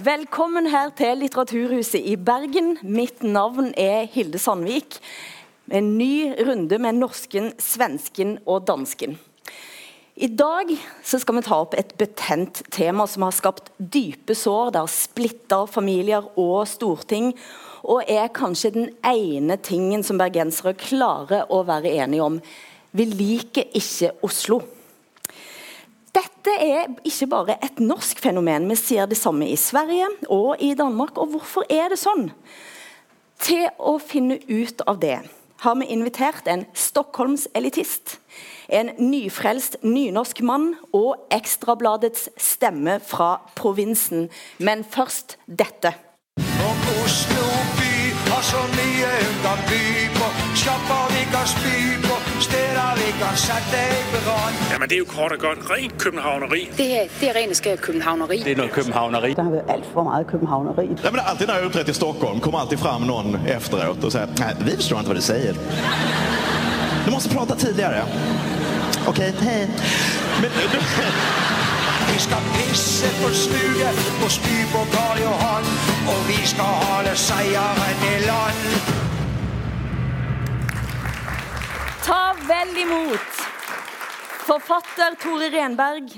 Velkommen her til Litteraturhuset i Bergen. Mitt navn er Hilde Sandvik. En ny runde med norsken, svensken og dansken. I dag skal vi ta opp et betent tema som har skapt dype sår. Det har splitta familier og storting, og er kanskje den ene tingen som bergensere klarer å være enige om. Vi liker ikke Oslo. Dette er ikke bare et norsk fenomen. Vi ser det samme i Sverige og i Danmark. Og hvorfor er det sånn? Til å finne ut av det har vi invitert en Stockholms-elitist, en nyfrelst nynorsk mann og Ekstrabladets stemme fra provinsen. Men først dette. Om Oslo by har så mye unna by på, slapper vi kan spy på steder vi kan sette i brann. Jamen, det er jo kort og godt rent københavneri. Det her, det er rent skær københavneri. Det er noget københavneri. Der har været alt for meget københavneri. Ja, men alltid når jeg er uppträtt i Stockholm kommer alltid fram någon efteråt och säger nej, vi förstår inte vad du säger. Du måste prata tidigare. Okej, hej. Men, du... Vi skal pisse på smuget og spy på Karl Johan, og vi skal holde seieren i land. Ta vel imot forfatter Tore Renberg,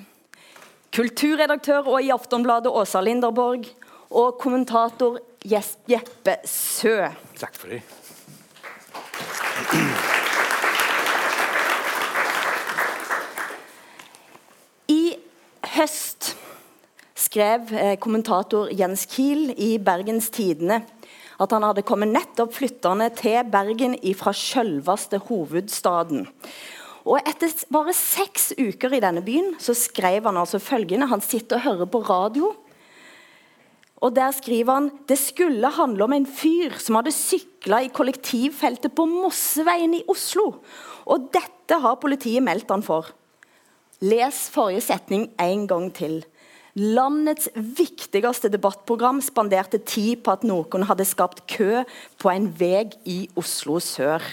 kulturredaktør og i Aftonbladet Åsa Linderborg og kommentator Jeppe Sø. Takk for det. I høst skrev eh, kommentator Jens Kiel i Bergens Tidende at han hadde kommet nettopp flyttende til Bergen fra selveste hovedstaden. Og Etter bare seks uker i denne byen så skrev han altså følgende. Han sitter og hører på radio. Og Der skriver han det skulle handle om en fyr som hadde sykla i kollektivfeltet på Mosseveien i Oslo. Og dette har politiet meldt han for. Les forrige setning en gang til. Landets viktigste debattprogram spanderte tid på at noen hadde skapt kø på en vei i Oslo sør.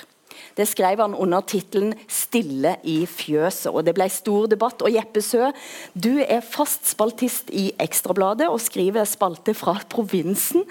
Det skrev han under tittelen 'Stille i fjøset'. og Det ble stor debatt. og Jeppe Sø, du er fast spaltist i Ekstrabladet og skriver spalte fra provinsen.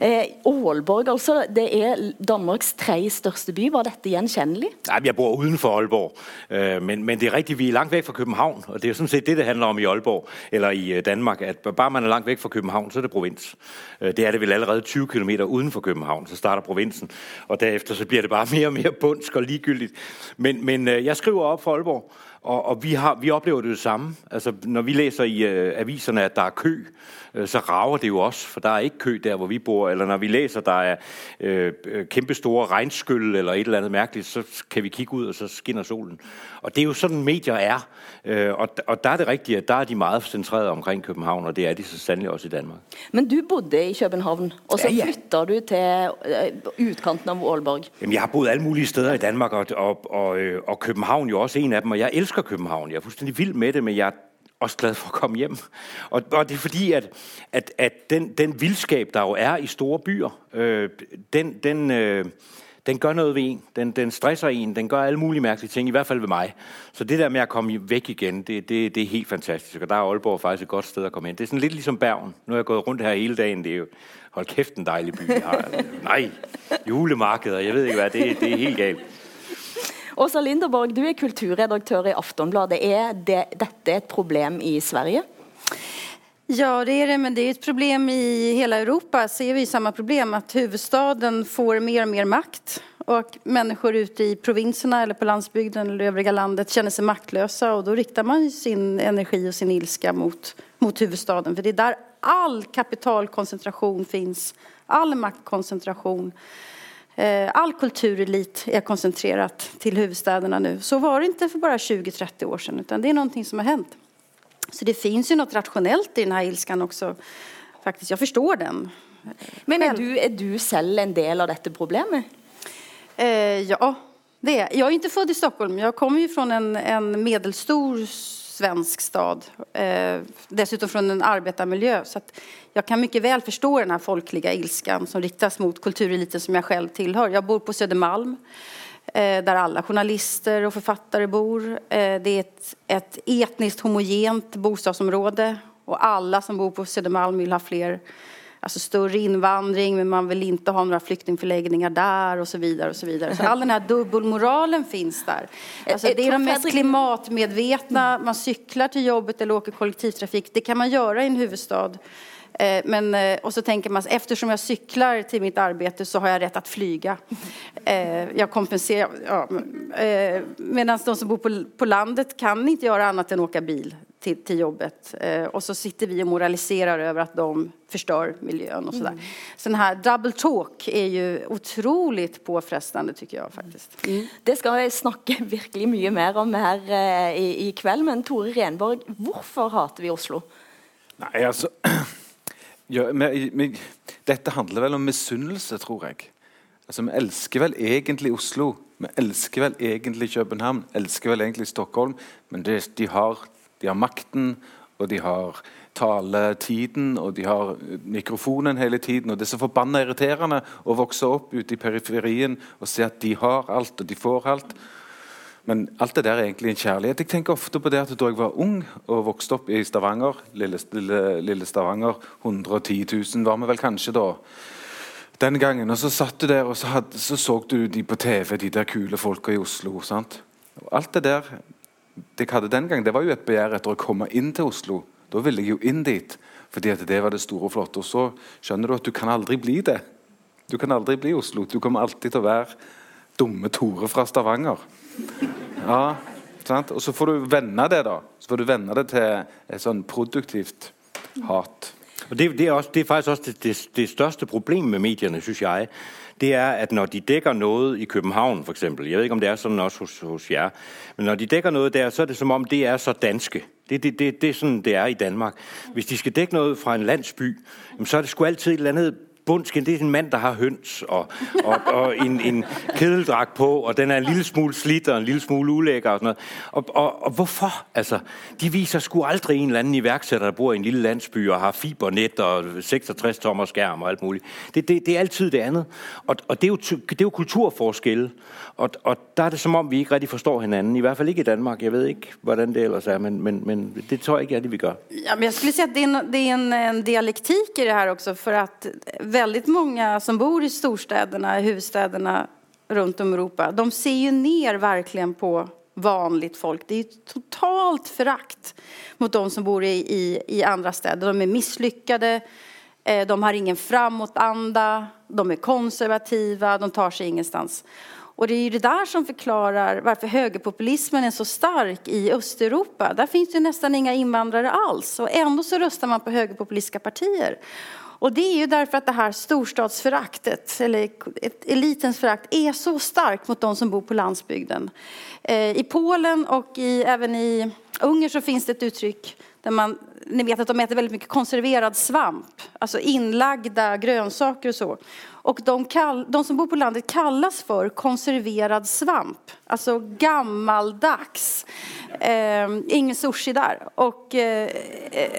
Eh, Aalborg, altså. Det er Danmarks tredje største by. Var dette gjenkjennelig? Nei, jeg bor udenfor Aalborg, øh, men, men det er riktig, vi er langt vekk fra København, og det er sådan set det, det handler om i Aalborg, eller i øh, Danmark, at bare man er langt vekk fra København, så er det provins. Øh, det er det vel allerede 20 km utenfor København, så starter provinsen, og derefter så bliver det bare mer og mere bundsk og ligegyldigt. Men, men øh, jeg skriver op for Aalborg, og, og vi, har, vi oplever det, jo samme. Altså, når vi læser i øh, aviserne, at der er kø, så rager det jo også, for der er ikke kø der, hvor vi bor. Eller når vi læser, der er øh, kæmpestore regnskyld eller et eller andet mærkeligt, så kan vi kigge ud, og så skinner solen. Og det er jo sådan, medier er. Øh, og, og der er det rigtigt, at der er de meget centreret omkring København, og det er de så sandelig også i Danmark. Men du bodde i København, og så Ja, ja. flytter du til øh, utkanten av Aalborg. Jamen, jeg har boet alle mulige steder i Danmark, og, og, og, øh, og København jo også en af dem, og jeg elsker København. Jeg er fuldstændig vild med det, men jeg også glad for at komme hjem. Og, og det er fordi, at, at, at den, den vildskab, der jo er i store byer, øh, den, den, øh, den gør noget ved en. Den, den stresser en. Den gør alle mulige mærkelige ting, i hvert fald ved mig. Så det der med at komme væk igen, det, det, det er helt fantastisk. Og der er Aalborg faktisk et godt sted at komme hen. Det er sådan lidt ligesom Bergen. Nu har jeg gået rundt her hele dagen. Det er jo, hold kæft, en dejlig by. vi har. Nej, julemarkeder, jeg ved ikke hvad, det, det er helt galt. Åsa Linderborg, du er kulturredaktør i Aftonbladet. Er det, dette et problem i Sverige? Ja, det är det, men det är ett problem i hele Europa. Ser vi samme problem at huvudstaden får mer og mer makt Og mennesker ute i provinserna eller på landsbygden eller övriga landet känner sig maktlösa och då riktar man sin energi og sin ilska mot, mot huvudstaden. För det er der all kapitalkoncentration finns, all maktkoncentration. Eh, All kulturelit är koncentrerat till huvudstäderna nu. Så var det inte för bara 20-30 år sedan, utan det är någonting som har hänt. Så det finns ju något rationellt i den här ilskan också. Faktiskt, jag förstår den. Men er du, er du selv en del av dette problemet? Eh, ja, det är jag. är inte född i Stockholm. Jag kommer ju från en, en medelstor svensk stad. Eh, dessutom fra en arbeidermiljø. Så jag kan mye vel forstå den folkelige ilsken som riktas mot kultureliten som jeg selv tilhører. Jeg bor på Södermalm. Eh, der alle journalister og forfattere bor. Eh, det er et, et etniskt homogent bostadsområde. og alle som bor på Södermalm vil ha fler alltså större invandring men man vill inte ha några flyktingförläggningar där och så vidare. och Så vidare. Så all den här dubbelmoralen finns där. Alltså det är de mest klimatmedvetna, man cyklar till jobbet eller åker kollektivtrafik. Det kan man göra i en huvudstad. Eh, men, eh, och så tänker man, eftersom jag cyklar till mitt arbete så har jag rätt att flyga. Eh, jag kompenserar. Ja, Medan de som bor på, på landet kan inte göra annat än åka bil till, till jobbet. Och så sitter vi och moraliserar över att de förstör miljön och sådär. Mm. Så den här double talk är ju otroligt påfrestande tycker jag faktiskt. Mm. Det ska vi snakke virkelig mye mer om her i, i kveld, men Tore Renborg, hvorfor hater vi Oslo? Nei, altså Ja, men, men, dette handler vel om misunnelse, tror jeg. Altså, Vi elsker vel egentlig Oslo. Vi elsker vel egentlig København. Elsker vel egentlig Stockholm. Men det, de, har, de, har, makten, og de har taletiden, og de har mikrofonen hele tiden. Og det er så forbanna irriterende å vokse opp ute i periferien og se at de har alt, og de får alt. Men alt det der er egentlig en kjærlighet. Jeg tenker ofte på det at Da jeg var ung og vokste opp i Stavanger, lille, lille, lille Stavanger 110 000 var vi vel kanskje da. Den gangen, og Så satt du der og så, hadde, så, så du de på TV, de der kule folka i Oslo. sant? Alt det der jeg hadde den gang, det var jo et begjær etter å komme inn til Oslo. Da ville jeg jo inn dit, fordi at det var det store og flotte. Og så skjønner du at du kan aldri bli det. Du kan aldri bli Oslo. Du kommer alltid til å være dumme Tore fra Stavanger. Ja, sant? Og så får du vende det, da. Så får du vende det til et sånn produktivt hat. Og det, det, er også, det er faktisk også det, det, største problemet med mediene, synes jeg. Det er, at når de dækker noe i København, eksempel, jeg vet ikke, om det er sånn også hos, hos jer, men når de dækker noe der, så er det som om, det er så danske. Det, det, det, det er sånn det er i Danmark. Hvis de skal dække noe fra en landsby, så er det sgu alltid et eller andet bundskin, det er en mand, der har høns og, og, og en, en kedeldragt på, og den er en lille smule slidt og en lille smule ulækker og sådan noget. Og, og, hvorfor? Altså, de viser sgu aldrig en eller anden iværksætter, der bor i en lille landsby og har fibernet og 66 tommer skærm og alt muligt. Det, det, det er altid det andet. Og, det, er jo, det er jo kulturforskelle. Og, og der er det som om, vi ikke rigtig forstår hinanden. I hvert fald ikke i Danmark. Jeg ved ikke, hvordan det ellers er, men, men, men det tror jeg ikke er vi gør. Ja, men jeg skulle sige, at det er, en, det er en, en dialektik i det her også, for att väldigt många som bor i storstäderna, huvudstäderna runt om i Europa, de ser ju ner verkligen på vanligt folk. Det är totalt förakt mot de som bor i, i, i andra städer. De är misslyckade, eh, de har ingen framåtanda, de är konservativa, de tar sig ingenstans. Och det är ju det där som förklarar varför högerpopulismen är så stark i Östeuropa. Där finns det nästan inga invandrare alls och ändå så röstar man på högerpopulistiska partier. Och det är ju därför att det här storstadsföraktet, eller elitens förakt, är så starkt mot de som bor på landsbygden. Eh, I Polen och i, även i Ungern så finns det ett uttryck där man, ni vet att de äter väldigt mycket konserverad svamp, alltså inlagda grönsaker och så. Och de, kall, de som bor på landet kallas för konserverad svamp, alltså gammaldags. Eh, ingen sushi där. Och, eh,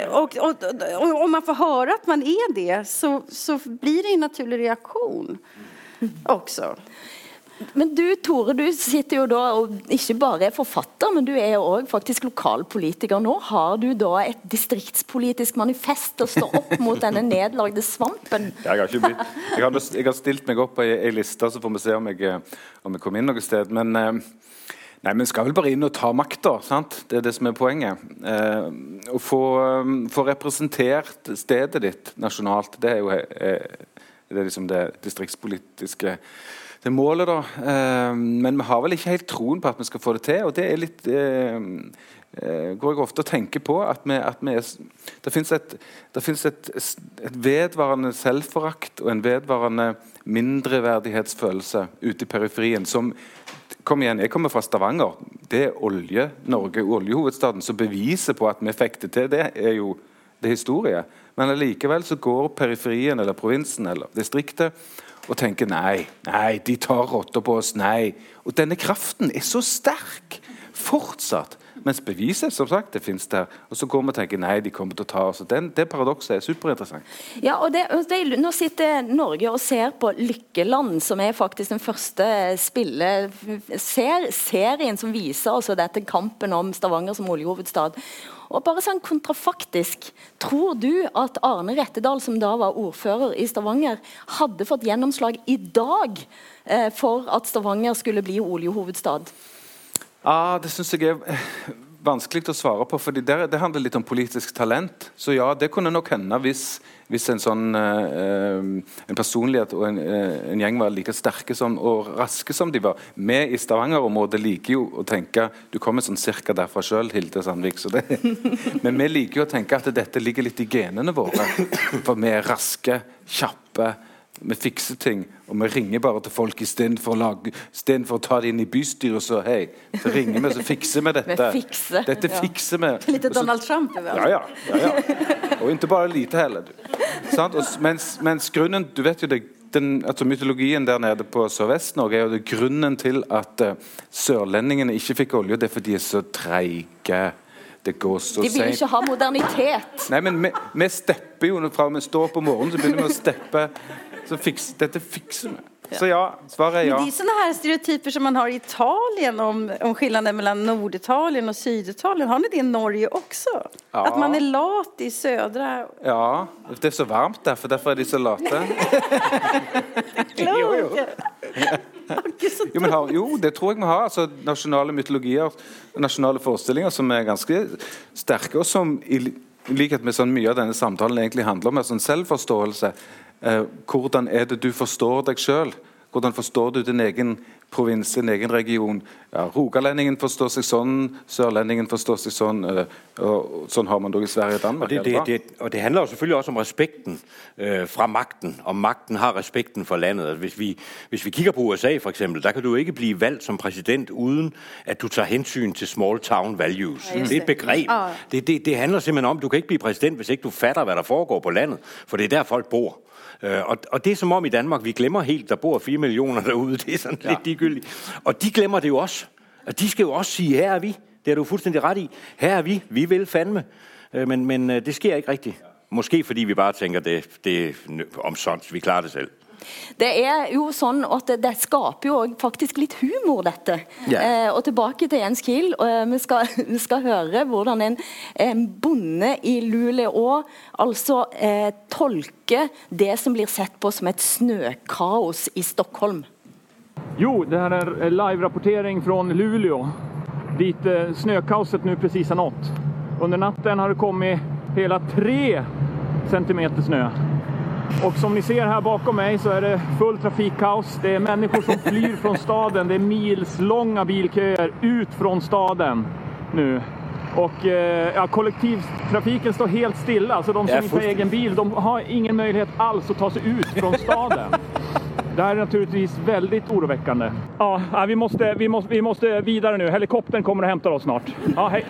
och, och, och, om man får höra att man är det så, så blir det en naturlig reaktion också. Men du Tore, du sitter jo da og ikke bare er forfatter, men du er òg faktisk lokalpolitiker. Nå har du da et distriktspolitisk manifest å stå opp mot denne nedlagde svampen. Jeg har, ikke blitt, jeg har, jeg har stilt meg opp på ei, liste, så får vi se om jeg, om jeg kommer inn noe sted. Men eh, Nei, men skal vel bare inn og ta makta. Det er det som er poenget. Eh, å få, eh, få, representert stedet ditt nasjonalt, det er jo eh, det, er liksom det distriktspolitiske det målet, da. Eh, men vi har vel ikke helt troen på at vi skal få det til. Og det er litt eh, eh går jeg ofte og tenker på at, vi, at vi er, det fins et, et, et, vedvarende selvforakt og en vedvarende mindreverdighetsfølelse ute i periferien som Kom igjen, jeg kommer fra Stavanger. Det er olje-Norge, oljehovedstaden. som beviser på at vi fikk det til, det er jo det er historie. Men allikevel så går periferien eller provinsen eller distriktet og tenker nei, nei, de tar rotta på oss, nei. Og denne kraften er så sterk fortsatt. Mens beviset som sagt, det finnes der. Og så går vi og tenker nei, de kommer til å ta oss. Den, det paradokset er superinteressant. Ja, og det, det, Nå sitter Norge og ser på Lykkeland, som er faktisk den første spille, ser, serien som viser altså dette kampen om Stavanger som oljehovedstad. Og bare sånn kontrafaktisk, Tror du at Arne Rettedal, som da var ordfører i Stavanger, hadde fått gjennomslag i dag eh, for at Stavanger skulle bli oljehovedstad? Ah, det syns jeg er eh, vanskelig å svare på, for det, det, handler litt om politisk talent. Så ja, det kunne nok hende hvis, hvis en sånn eh, en personlighet og en, eh, en, gjeng var like sterke som, og raske som de var. Vi i Stavanger-området liker jo å tenke Du kommer sånn cirka derfra sjøl, Hilde Sandvik. men vi liker jo å tenke at dette ligger litt i genene våre. For vi er raske, kjappe vi fikser ting, og vi ringer bare til folk istedenfor å, for å ta det inn i bystyret. og Så hei, så ringer vi, så fikser vi dette. Vi fikser. Dette fikser vi. Litt Donald Trump? Ja, ja, ja, ja. Og ikke bare lite heller. Og, mens, mens, grunnen Du vet jo det, den, altså Mytologien der nede på Sørvest-Norge er jo det grunnen til at uh, sørlendingene ikke fikk olje. Det er fordi de er så treige. Det går så De vil ikke ha modernitet. Nei, men vi, vi stepper jo fra vi står på morgenen, så begynner vi å steppe så fiks, dette fikser vi. Så ja, svaret er ja. Men det er sånne her stereotyper som man har i Italien om, om skillnaden mellan Norditalien och Syditalien. Har ni det i Norge også? Ja. At man er lat i sødre Ja, det er så varmt derfor. Derfor er är de så late. jo, jo. jo, men har, jo, det tror jeg vi har. altså Nasjonale mytologier, nasjonale forestillinger som er ganske sterke, og som i, likhet med sånn mye av denne samtalen egentlig handler om en sånn selvforståelse. Eh, hvordan er det du forstår deg sjøl? Hvordan forstår du din egen provins, din egen region? Ja, Rogalendingen forstår seg sånn, sørlendingen forstår seg sånn. Øh, og Sånn har man det i Sverige og Danmark. Og det, det, det, og det handler jo selvfølgelig også om respekten eh, fra makten. Om makten har respekten for landet. Altså, hvis, vi, hvis vi kigger på USA, for eksempel, der kan du ikke bli valgt som president uden at du tar hensyn til small town values. Mm. det er et begrep. Det, det, det handler simpelthen om, du kan ikke bli president, hvis ikke du fatter, hva der foregår på landet. For det er der folk bor. Øh, og, og det er som om i Danmark, vi glemmer helt, der bor 4 millioner derude. Det er sådan ja. lidt ligegyldigt. Og de glemmer det jo også. Og de skal jo også sige, her er vi. Det er du fuldstændig ret i. Her er vi. Vi vil fandme. Øh, men, men øh, det sker ikke rigtigt. Måske fordi vi bare tænker, det, det er omsonst. Vi klarer det selv. Det er jo sånn at det, det skaper jo faktisk litt humor, dette. Yeah. Eh, og tilbake til Jens Kiel. Eh, vi, skal, vi, skal, høre hvordan en, en bonde i Luleå altså eh, tolker det som blir sett på som et snøkaos i Stockholm. Jo, det her er live-rapportering fra Luleå, dit eh, snøkaoset nå precis har nått. Under natten har det kommet hele tre centimeter snø. Och som ni ser här bakom mig så är det full trafikkaos. Det är människor som flyr från staden. Det är milslånga bilköer ut från staden nu. Och eh, ja, kollektivtrafiken står helt stilla. så de som inte har egen bil, de har ingen möjlighet alls att ta sig ut från staden. Det här är naturligtvis väldigt oroväckande. Ja, vi måste, vi måste, vi måste vidare nu. Helikoptern kommer och hämtar oss snart. Ja, hej.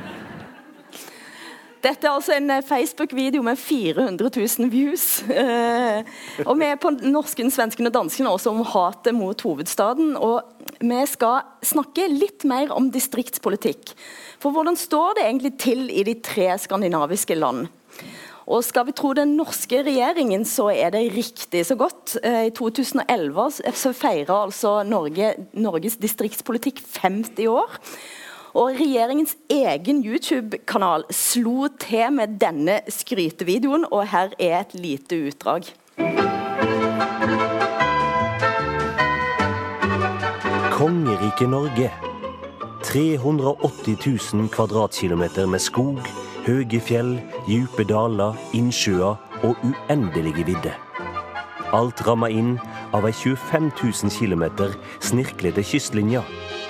Dette er altså en eh, Facebook-video med 400 000 views. Eh, og vi er på norsken, svensken og dansken også om hatet mot hovedstaden. Og vi skal snakke litt mer om distriktspolitikk. For hvordan står det egentlig til i de tre skandinaviske land? Og skal vi tro den norske regjeringen, så er det riktig så godt. Eh, I 2011 så feirer altså Norge, Norges distriktspolitikk 50 år. Og regjeringens egen YouTube-kanal slo til med denne skrytevideoen, og her er et lite utdrag. Kongeriket Norge. 380 000 kvadratkilometer med skog, høye fjell, dype daler, innsjøer og uendelige vidder. Alt ramma inn av ei 25 000 km snirklete kystlinje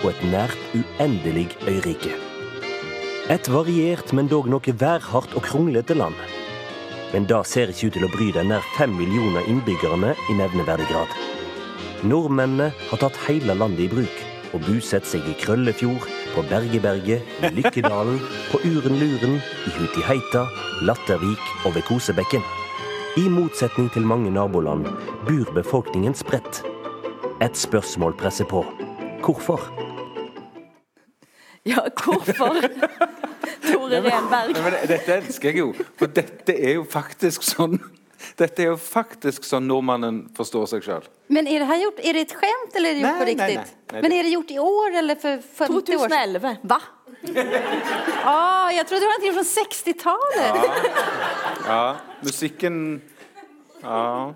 og et nært uendelig øyrike. Et variert, men dog noe værhardt og kronglete land. Men det ser ikke ut til å bry de nær fem millioner innbyggerne i nevneverdig grad. Nordmennene har tatt hele landet i bruk og bosetter seg i Krøllefjord, på Bergeberget, i Lykkedalen, på Uren-Luren, i Hutiheita, Lattervik og ved Kosebekken. I motsetning til mange naboland bor befolkningen spredt. Et spørsmål presser på. Hvorfor? Ja, hvorfor? Tore Renberg. Dette elsker jeg jo. For dette er jo faktisk sånn Dette er jo faktisk sånn nordmannen forstår seg sjøl. Men er det her gjort, er det et skjemt, eller er det gjort Nej, på riktig? Nei, nei, Nej, Men er det gjort i år eller for 50 år sedan? 2011. Va? ah, jeg trodde det var det fra 60-talet. Ja, musikken Ja.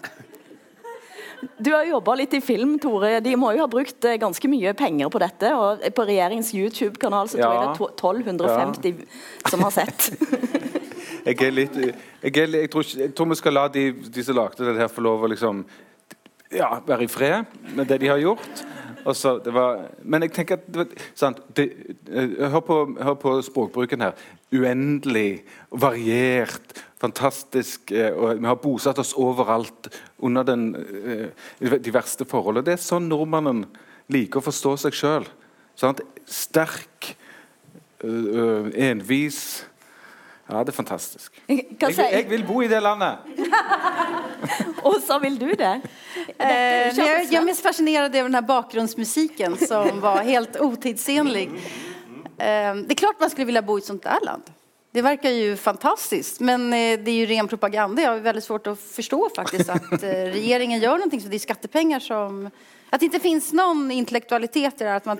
Du har jobba litt i film, Tore. De må jo ha brukt eh, ganske mye penger på dette. Og på regjeringens YouTube-kanal så tror jeg det er to- 1250 som har sett. Jeg er litt Jeg, er, jeg, tror, jeg tror vi skal la de, de som lagde det her, få lov å liksom ja, være i fred med det de har gjort. Så, det var, men jeg tenker at sant, det, eh, hør, på, hør på språkbruken her. Uendelig, variert, fantastisk. eh, Og vi har bosatt oss overalt under den, eh, de verste forhold. Det er sånn nordmannen liker å forstå seg sjøl. Sterk, øh, envis. Ja, det er fantastisk. Hva Jeg, jeg vil bo i det landet! Og så vil du det? Eh, jeg, jeg er mest fascinerad av denne här som var helt otidsenlig. Eh, det er klart man skulle vilja bo i et sånt der land. Det verkar ju fantastiskt, men eh, det är ju ren propaganda. Jag har väldigt svårt att förstå faktiskt att regjeringen regeringen gör någonting så det är skattepengar som... Att det inte finns någon intellektualitet i det här, att man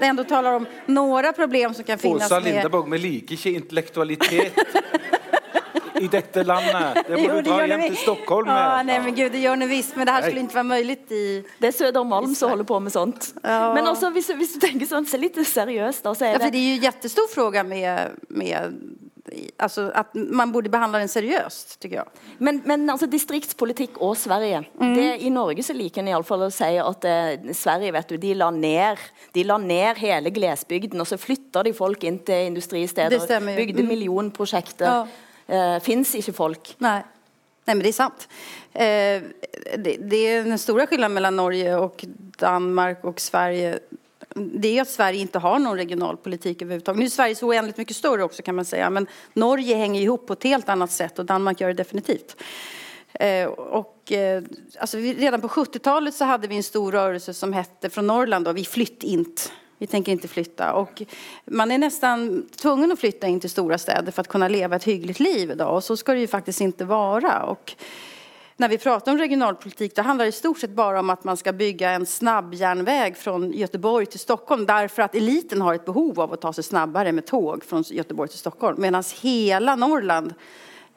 ändå talar om några problem som kan finnas Åsa med... Linderborg, vi liker ikke intellektualitet i dette landet. Det må Jo, du dra hjem til Stockholm Stockholm Ja, nei, nej men gud, det gjør ni visst. Men det her skulle ikke være mulig i... Det er Södermalm som holder på med sånt. Ja. Men også, hvis, hvis du tenker sånn, litt seriøst, da, så er er Ja, for det er jo en jättestor fråga med, med alltså att man borde behandla den seriøst, tycker jag. Men, men altså, distriktspolitikk og Sverige det, I Norge så liker en iallfall å si at eh, Sverige vet du, de la, ned, de la ned hele glesbygden, og så flytta de folk inn til industristeder. Stemmer. Bygde Mm. millionprosjekter. Ja. Eh, Fins ikke folk. Nei. Nei, men det er sant. Eh, det, det er den store forskjellen mellom Norge og Danmark og Sverige. Det är at Sverige inte har någon regionalpolitik överhuvudtaget. Nu är Sverige så oändligt mycket större också kan man säga. Men Norge hänger ihop på ett helt annat sätt och Danmark gör det definitivt. Eh, och, eh, alltså vi, redan på 70-talet så hade vi en stor rörelse som hette från Norrland då, vi flytt int. Vi tänker inte flytta. Och man är nästan tvungen att flytta in till stora städer för att kunna leva ett hyggligt liv idag. Och så ska det ju faktiskt inte vara. Och när vi pratar om regionalpolitik då handlar det i stort sett bare om at man skal bygge en snabbjärnväg fra Göteborg til Stockholm därför att eliten har et behov av å ta seg snabbare med tåg fra Göteborg til Stockholm. Medan hele Norrland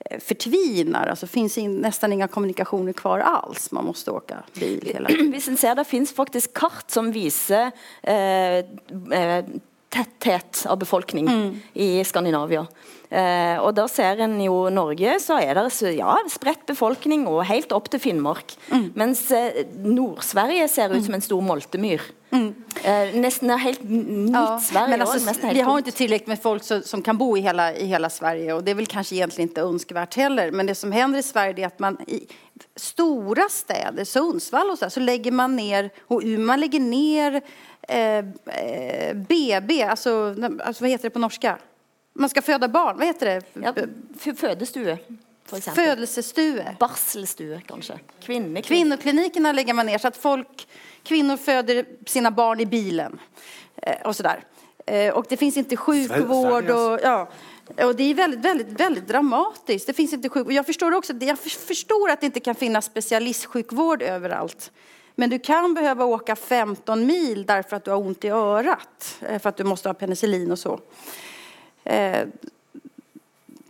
eh, förtvinar, alltså finns in, nästan inga kommunikationer kvar alls. Man måste åka bil hela tiden. En ser Det fins faktisk kart som viser eh, eh, tetthet av befolkning i Skandinavia. Eh, og Da ser en jo Norge, så er det ja, spredt befolkning og helt opp til Finnmark. Mens eh, Nord-Sverige ser ut som en stor moltemyr. Eh, nesten er helt nytt Ja, Sverige men alltså, helt vi har ikke inte tillräckligt med folk så, som kan bo i hela, i hela Sverige och det är väl kanske egentligen inte önskvärt heller. Men det som händer i Sverige är att man i stora städer, Sundsvall och så, där, så lägger man ner, och man lägger ner eh, eh, BB, alltså, alltså vad heter det på norska? Man ska föda barn, vad heter det? Ja, f- fødestue, for Barselstue, kanskje. Kvinneklinikk. Kvinnoklinikerna lägger man ned. så at folk, kvinnor föder sina barn i bilen eh, och sådär. Eh, och det finns inte sjukvård och ja. Och det är väldigt, väldigt, väldigt dramatiskt. Det finns inte sjuk... Jag förstår också, jag förstår att det inte kan finnas specialistsjukvård överallt. Men du kan behöva åka 15 mil därför att du har ont i örat. eh, För att du måste ha penicillin och så.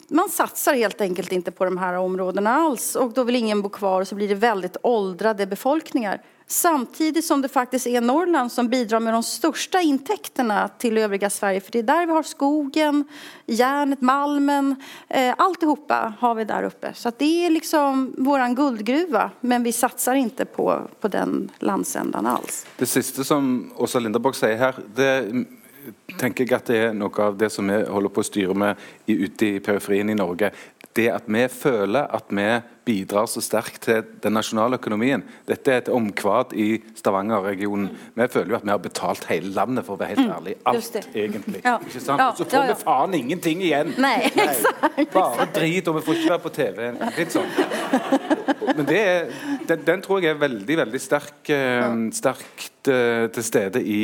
Man satsar helt enkelt inte på de här områdena alls och då vill ingen bo kvar och så blir det väldigt åldrade befolkningar. Samtidigt som det faktiskt är Norrland som bidrar med de största intäkterna till övriga Sverige. För det är där vi har skogen, järnet, malmen, eh, alltihopa har vi där uppe. Så det är liksom våran guldgruva. Men vi satsar inte på, på den landsändan alls. Det siste som Åsa Linderborg sier her, det tenker jeg at det er noe av det som vi holder på å styre med ute i periferien i Norge. Det at vi føler at vi bidrar så sterkt til den nasjonale økonomien. Dette er et omkvad i Stavanger-regionen. Vi føler jo at vi har betalt hele landet, for å være helt ærlig. Alt, egentlig. Ja. Ikke sant? Og så får ja, ja. vi faen ingenting igjen. Nei, Nei. Bare drit, og vi får ikke være på TV. Litt sånn. Men det er, den, den tror jeg er veldig veldig sterk, eh, sterkt eh, til stede i,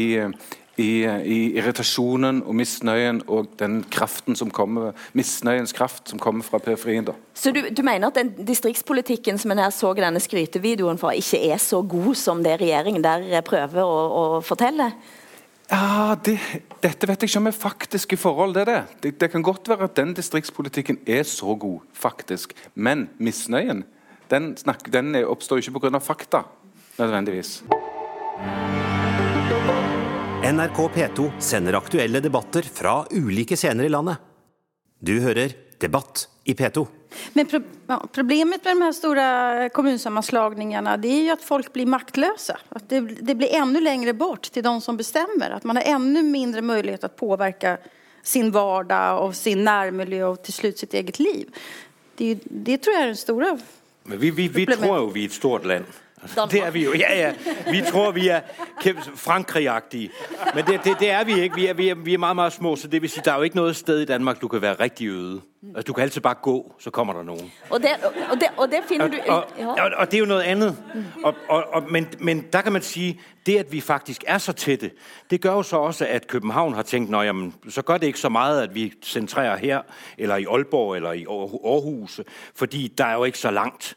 i, i irritasjonen og misnøyen og den kraften som kommer, misnøyens kraft som kommer fra periferien. da. Så du, du mener at den distriktspolitikken som en her så i denne skrytevideoen for, ikke er så god som det regjeringen der prøver å, å fortelle? Ja, det, Dette vet jeg ikke om er faktiske forhold. Det, er det. Det, det kan godt være at den distriktspolitikken er så god, faktisk. Men misnøyen den, snak, den oppstår ikke pga. fakta, nødvendigvis. NRK P2 sender aktuelle debatter fra ulike scener i landet. Du hører Debatt i P2. Men pro ja, problemet med de her store kommunsammanslagningarna det är ju att folk blir maktløse. At det, det blir enda lenger bort til de som bestemmer. At man har enda mindre mulighet til å påvirke sin vardag og sin nærmiljø og til slutt sitt eget liv. Det, det tror jeg er den store problemet. vi, vi, vi tror jo, vi er et stort land. Det er vi jo. Ja, ja. Vi tror, vi er Frankrig-agtige. Men det, det, det er vi ikke. Vi er, vi, er, vi er meget, meget små, så det vil sige, der er jo ikke noget sted i Danmark, du kan være rigtig øde. Altså, du kan altid bare gå, så kommer der nogen. Og det, og det, og det finner du Og, og, og det er jo noget andet. Og, og, og, men, men der kan man sige, det at vi faktisk er så tætte, det gør jo så også, at København har tænkt, Nå, jamen, så gør det ikke så meget, at vi centrerer her, eller i Aalborg, eller i Aar- Aarhus, fordi der er jo ikke så langt.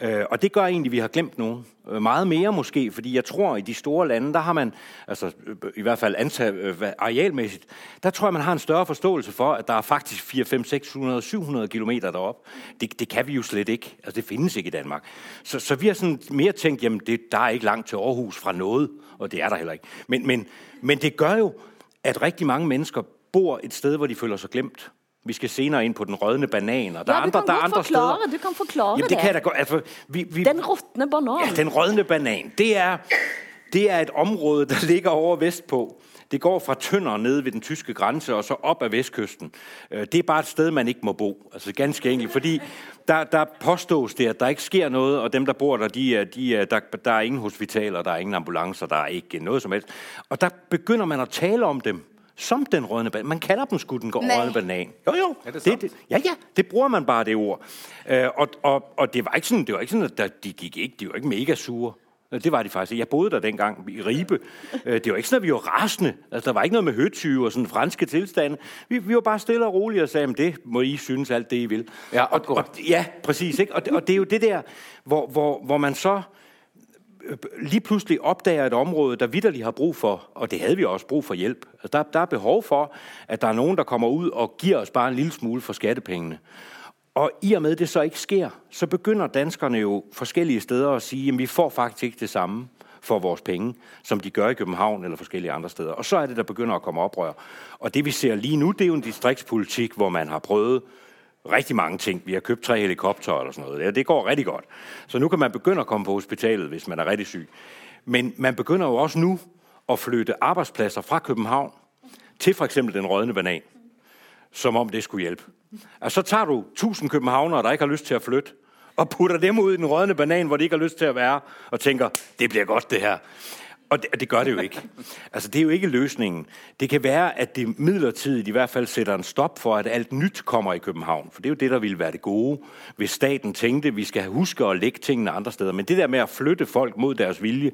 Øh, og det gør egentlig, at vi har glemt nogen. Øh, Meget mere måske, fordi jeg tror, i de store lande, der har man, altså øh, i hvert fald antal, arealmæssigt, der tror jeg, man har en større forståelse for, at der er faktisk 4, 5, 600, 700 kilometer derop. Det, det kan vi jo slet ikke. Altså, det findes ikke i Danmark. Så, så vi har sådan mere tænkt, jamen, det, der er ikke langt til Aarhus fra noget, og det er der heller ikke. Men, men, men det gør jo, at rigtig mange mennesker bor et sted, hvor de føler sig glemt. Vi skal senere inn på den rødne banan, og der ja, du andre, kan der andre forklare, steder. du kan forklare Jamen, det kan jeg da. Altså, vi, vi, Den råtne banan. Ja, den rødne banan, det er, det er et område, der ligger over vestpå. Det går fra Tønder nede ved den tyske grense og så opp av vestkysten. Øh, Det er bare et sted, man ikke må bo. Altså ganske enkelt, fordi der, der påstås det, at der ikke skjer noe, og dem, der bor der, de, er- de, er- der, der er ingen hospitaler, der er ingen ambulanser, der er ikke noe som helst. Og der begynner man å tale om dem som den rødne banan. Man kalder dem sgu den rådne banan. Jo, jo. Er det det, det, ja, ja, det bruger man bare det ord. Øh, og, og, og det var ikke sådan, det var ikke sådan at der, de gik ikke, de var ikke mega sure. Øh, Det var de faktisk. Jeg boede der dengang i Ribe. Øh, Det var ikke sådan, at vi var rasende. Altså, der var ikke noget med høtyve og sådan franske tilstande. Vi, vi var bare stille og rolige og sagde, det må I synes alt det, I vil. Ja, og, og, ja præcis. Ikke? Og, det, og det er jo det der, hvor, hvor, hvor man så øh, lige pludselig opdager et område, der vidderligt har brug for, og det havde vi også brug for hjælp. Altså, der, der er behov for, at der er nogen, der kommer ud og giver os bare en lille smule for skattepengene. Og i og med det så ikke sker, så begynder danskerne jo forskellige steder at sige, at vi får faktisk ikke det samme for vores penge, som de gør i København eller forskellige andre steder. Og så er det, der begynder at komme oprør. Og det vi ser lige nu, det er jo en distriktspolitik, hvor man har prøvet rigtig mange ting. Vi har købt tre helikoptere eller sådan noget. Det går rigtig godt. Så nu kan man begynde at komme på hospitalet, hvis man er rigtig syg. Men man begynder jo også nu at flytte arbejdspladser fra København til for eksempel den rødne banan som om det skulle hjælpe. Altså, så tager du tusind københavnere, der ikke har lyst til at flytte, og putter dem ud i den rødne banan, hvor de ikke har lyst til at være, og tænker, det bliver godt det her. Og det, og det gør det jo ikke. Altså, det er jo ikke løsningen. Det kan være, at det midlertidigt i hvert fald sætter en stop for, at alt nyt kommer i København. For det er jo det, der ville være det gode, hvis staten tænkte, vi skal huske at lægge tingene andre steder. Men det der med at flytte folk mod deres vilje,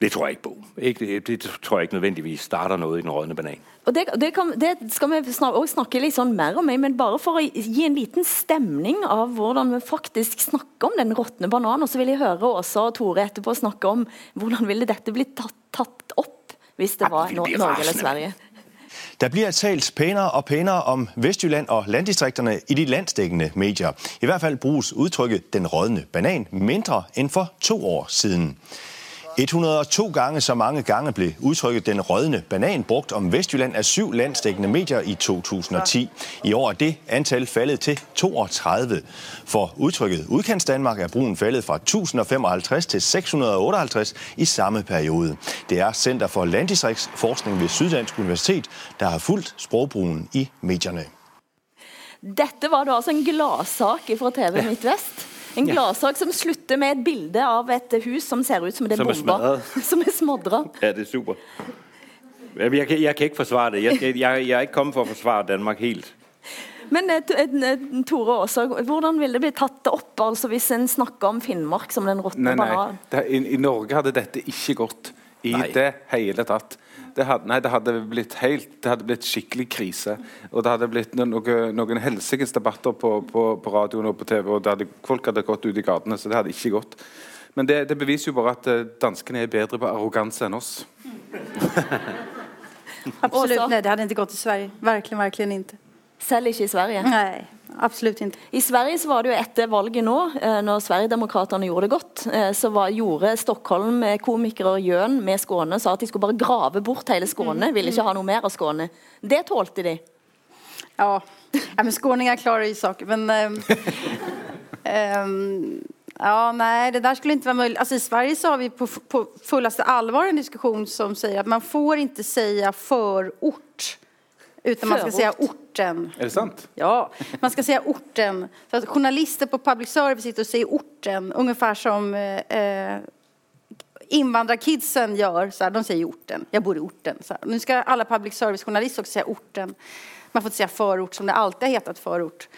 det tror jeg ikke på. Ikke, det, det tror jeg ikke nødvendigvis starter noe i den rådne banan. Og det, det, kan, det skal vi snak, også snakke litt sånn mer om, men bare for å gi en liten stemning av hvordan vi faktisk snakker om den råtne bananen, og så vil jeg høre Åsa og Tore etterpå snakke om hvordan ville dette blitt tatt, tatt opp hvis det var Norge eller. Sverige. Der bliver talt pænere og pænere om Vestjylland og landdistrikterne i de landsdækkende medier. I hvert fald bruges udtrykket den rådne banan mindre end for to år siden. 102 gange så mange gange blev udtrykket den rødne banan brugt om Vestjylland af syv landsdækkende medier i 2010. I år er det antal faldet til 32. For udtrykket udkantsdanmark er brugen faldet fra 1055 til 658 i samme periode. Det er Center for Landdistriktsforskning ved Syddansk Universitet, der har fulgt sprogbrugen i medierne. Dette var da altså en gladsak fra TV Midtvest. En gladsak som slutter med et bilde av et hus som ser ut som det er bomba. som er smadra. Ja, det er super. Jeg kan, jeg kan ikke forsvare det. Jeg, skal, jeg, jeg er ikke kommet for å forsvare Danmark helt. Men eh, T- eh, Tore også, hvordan ville det bli tatt opp altså, hvis en snakker om Finnmark som den råtne Nei, nei. bananen? I, I Norge hadde dette ikke gått i Nei. det hele tatt. Det hadde, nei, det hadde blitt helt, det hadde blitt skikkelig krise. Og det hadde blitt noen, noen helsikes debatter på, på, på radioen og på TV, og det hadde, folk hadde gått ut i gatene, så det hadde ikke gått. Men det, det beviser jo bare at eh, danskene er bedre på arroganse enn oss. Absolutt. nej, det hadde ikke gått i Sverige. Verkligen, verkligen inte. Selv ikke i Sverige? Nej, absolut ikke. I Sverige så var det jo etter valget nå, eh, når Sverigedemokraterna gjorde det godt, eh, så var, gjorde Stockholm-komikere Jøn med Skåne sa at de skulle bare grave bort hele Skåne, ville ikke ha noe mer av Skåne. Det tålte de. Ja, ja men skåninger klarer ju saker. Men, um, ja, nei, det der skulle ikke være mulig. Altså, I Sverige så har vi på, på fullaste allvar en diskusjon som sier at man får ikke si förort. Utan man ska säga orten. Är det sant? Ja, man ska säga orten. Så att journalister på public service sitter och säger orten. Ungefär som eh, eh, invandrarkidsen gör. Så här, de säger orten. Jag bor i orten. Så här. Nu ska alla public service-journalister också säga orten. Man får inte säga förort som det alltid har hetat förort.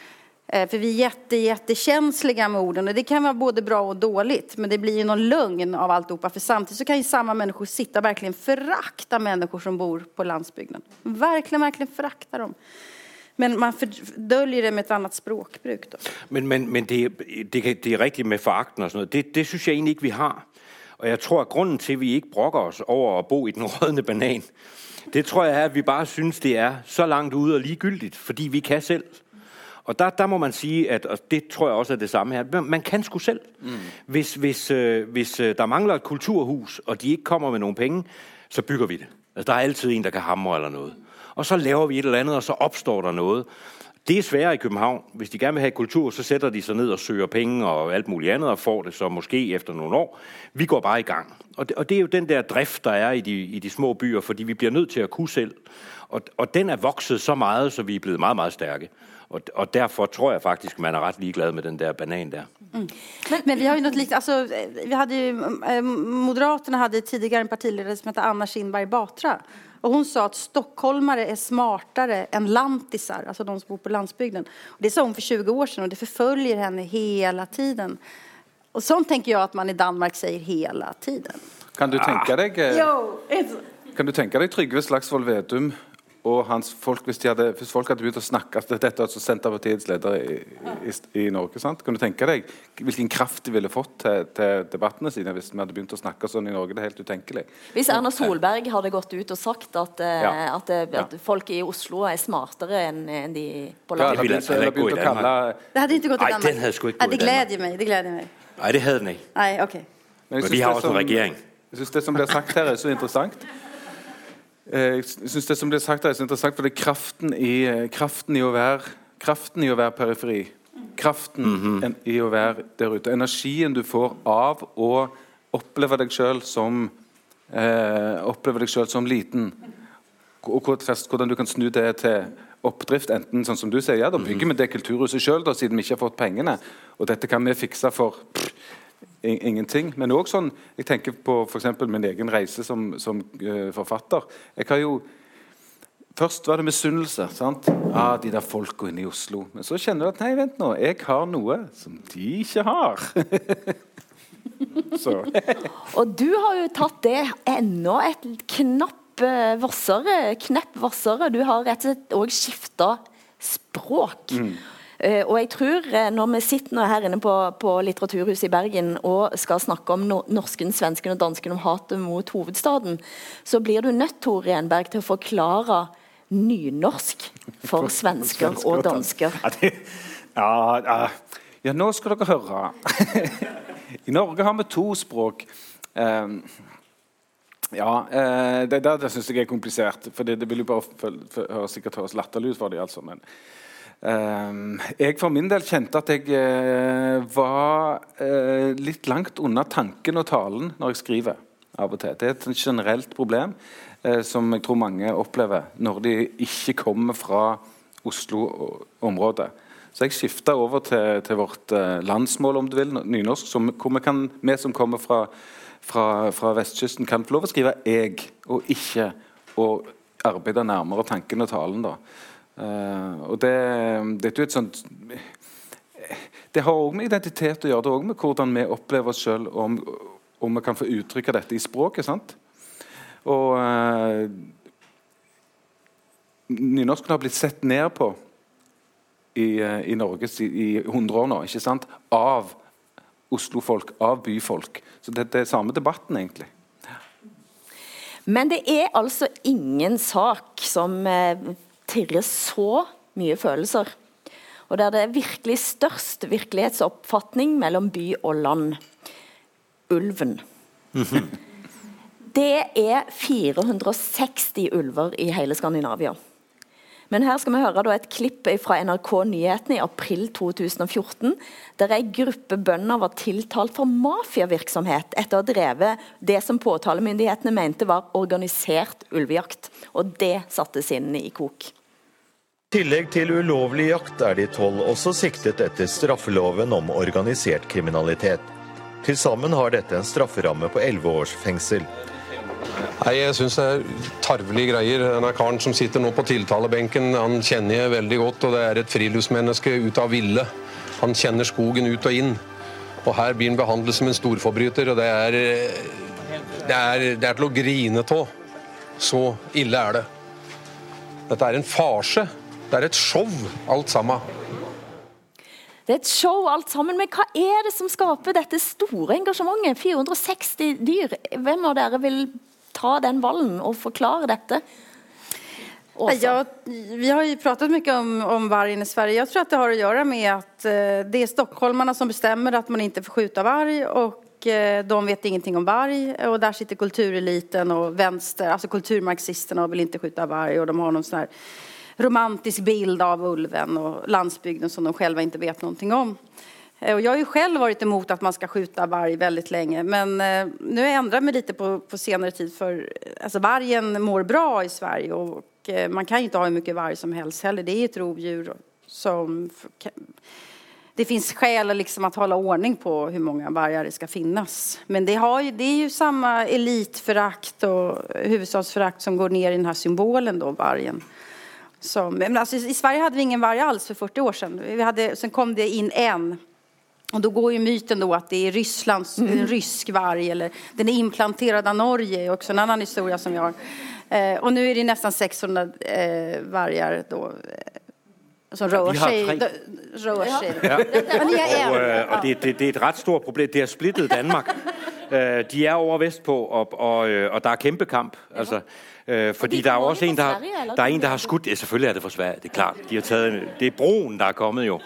Eh, för vi är jätte, med orden. Och det kan vara både bra och dåligt. Men det blir ju någon lögn av alltihopa. För samtidigt så kan ju samma människor sitta och verkligen förakta människor som bor på landsbygden. Verkligen, verkligen förakta dem. Men man fördöljer det med et annet språkbruk. Da. Men, men, men det, det, det er rigtigt med forakten og noget. Det, det synes jeg egentlig ikke, vi har. Og jeg tror, at grunden til, at vi ikke brokker os over at bo i den rådne banan, det tror jeg er, at vi bare synes, det er så langt ude og ligegyldigt, fordi vi kan selv. Og der, der må man sige, at og det tror jeg også er det samme her, man, kan sgu selv. Mm. Hvis, hvis, øh, hvis øh, der mangler et kulturhus, og de ikke kommer med nogen penge, så bygger vi det. Altså, der er altid en, der kan hamre eller noget. Og så laver vi et eller andet, og så opstår der noget. Det er sværere i København. Hvis de gerne vil have kultur, så sætter de sig ned og søger penge og alt muligt andet, og får det så måske efter nogle år. Vi går bare i gang. Og det, og det er jo den der drift, der er i de, i de små byer, fordi vi bliver nødt til at kunne selv. Og, og den er vokset så meget, så vi er blevet meget, meget stærke. Og, og derfor tror jeg faktisk, man er ret ligeglad med den der banan der. Men, men vi har jo noe likt altså, eh, vi hadde jo, eh, Moderaterna hade tidigare en partileder som het Anna Kinberg Batra. Og hun sa at stockholmare er smartere enn lantisar, altså de som bor på landsbygden. Det sa hun for 20 år siden, og det forfølger henne hele tiden. Og sånn tenker jeg at man i Danmark sier hele tiden. Kan du tenke deg ah. Jo, inte. Kan du tenke deg Trygve Slagsvold Vedum og hans folk hvis, de hadde, hvis folk hadde begynt å snakke altså Dette er altså Senterpartiets leder i, i, i Norge. sant? Kan du tenke deg hvilken kraft de ville fått til, til debattene sine hvis vi hadde begynt å snakke sånn i Norge? Det er helt utenkelig. Hvis Erna Solberg hadde gått ut og sagt at, eh, Ja. at, at, at folk i Oslo er smartere enn en de på landet. ja, begynt, eller begynt å kalle Det hadde ikke gått i Nej, Danmark. Nei, det gleder mig. Det gleder meg. Nei, det hadde den ikke. Nei, ok. Men Men vi har det også en som- regering. Jeg syns det som blir sagt her, er så interessant. Eh, Jeg synes det som blir sagt her er så interessant, for det er kraften i, eh, kraften i å være Kraften i å være periferi. Kraften en, i å være der ute. Energien du får av å oppleve deg sjøl som eh, Oppleve deg selv som liten. Og hvordan du kan snu det til oppdrift. Enten sånn som du sier, ja, da bygger vi det kulturhuset sjøl, siden vi ikke har fått pengene. Og dette kan vi fikse for pff, ingenting. Men òg sånn Jeg tenker på f.eks. min egen reise som, som uh, forfatter. Jeg har jo Først var det misunnelse. sant? Ah, de der folka inne i Oslo. Men så kjenner du at nei, vent nå, jeg har noe som de ikke har. så Og du har jo tatt det enda et knapp eh, vassere, knepp vassere. Du har rett og slett òg skifta språk. Eh, og jeg tror eh, når vi sitter nå her inne på, på Litteraturhuset i Bergen og skal snakke om norsken, svensken og dansken om hatet mot hovedstaden, så blir du nødt Tore Enberg, til å forklare nynorsk for svensker og dansker. Ja, ja, nå skal dere høre. I Norge har vi to språk. Ehm, ja, eh, det, det, det syns jeg er komplisert. For det, det vil jo bare høres sikkert høres latterlig ut for dem. Altså, men jeg for min del kjente at jeg eh, var eh, litt langt unna tanken og talen når jeg skriver. av og til. Det er et generelt problem eh, som jeg tror mange opplever når de ikke kommer fra Oslo-området. Så jeg skifta over til, til vårt landsmål, om du vil, nynorsk, som, hvor vi, kan, vi som kommer fra, fra, fra vestkysten, kan få lov å skrive 'jeg', og 'ikke', og arbeide nærmere tanken og talen. da. Eh, og det, det er et sånt Det har òg med identitet å gjøre, det òg med hvordan vi opplever oss sjøl, om, om vi kan få uttrykke dette i språket. sant? Og uh, nynorsken har blitt sett ned på i, uh, i Norge i 100 år nå, ikke sant? Av Oslo-folk, av byfolk. Så det, det er samme debatten, egentlig. Men det er altså ingen sak som eh, tirrer så mye følelser. Og der det er virkelig størst virkelighetsoppfatning mellom by og land. Ulven. Det er 460 ulver i hele Skandinavia. Men her skal vi høre et klipp fra NRK Nyhetene i april 2014, der en gruppe bønder var tiltalt for mafiavirksomhet etter å ha drevet det som påtalemyndighetene mente var organisert ulvejakt. Og det satte sinnene i kok. I tillegg til ulovlig jakt er de tolv også siktet etter straffeloven om organisert kriminalitet. Til sammen har dette en strafferamme på elleve års fengsel. Nei, Jeg syns det er tarvelige greier. Denne karen som sitter nå på tiltalebenken, han kjenner jeg veldig godt. og Det er et friluftsmenneske ut av ville. Han kjenner skogen ut og inn. Og her blir han behandlet som en storforbryter. og Det er, det er, det er til å grine av. Så ille er det. Dette er en farse. Det er et show, alt sammen. Det er et show alt sammen, men hva er det som skaper dette store engasjementet? 460 dyr. Hvem av dere vil ta den ballen og forklare dette? Ja, vi har ju pratat mycket om, om vargen i Sverige. Jeg tror att det har å gjøre med att eh, det er stockholmarna som bestemmer at man ikke får skjuta varg och eh, de vet ingenting om varg. Och där sitter kultureliten og vänster, alltså kulturmarxisterna och vill inte skjuta varg och de har någon sån här romantisk bild av ulven og landsbygden som de selv ikke vet noe om. Og jeg har jo selv vært emot at man skal skjuta varg veldig lenge. men eh, nu har jeg endret meg litt på, på senere tid for altså, vargen mår bra i Sverige og eh, man kan jo ikke ha hvor mye varg som helst heller. Det er et rovdjur som det finns skäl liksom att hålla ordning på hvor mange vargar det skal finnes. Men det, har det er jo samme elitförakt og huvudstadsförakt som går ned i den här symbolen då, vargen. Som, men alltså, I Sverige hadde vi ingen varg alls for 40 år siden. Vi hade, sen kom det in en. Och då går ju myten då att det är Rysslands, en rysk varg eller den är implanterad av Norge, också en annan historia som vi har. Eh, och nu är det nästan 600 eh, vargar då Ja. Og, øh, og det, det, det er et ret stort problem. Det har splittet Danmark. Øh, de er over vestpå, og, og, øh, og der er kæmpe kamp. Altså, fordi der er også en, der, har- der er en, der har skudt... Ja, selvfølgelig er det fra Sverige, det er klart. De har taget, det er broen, der er kommet jo.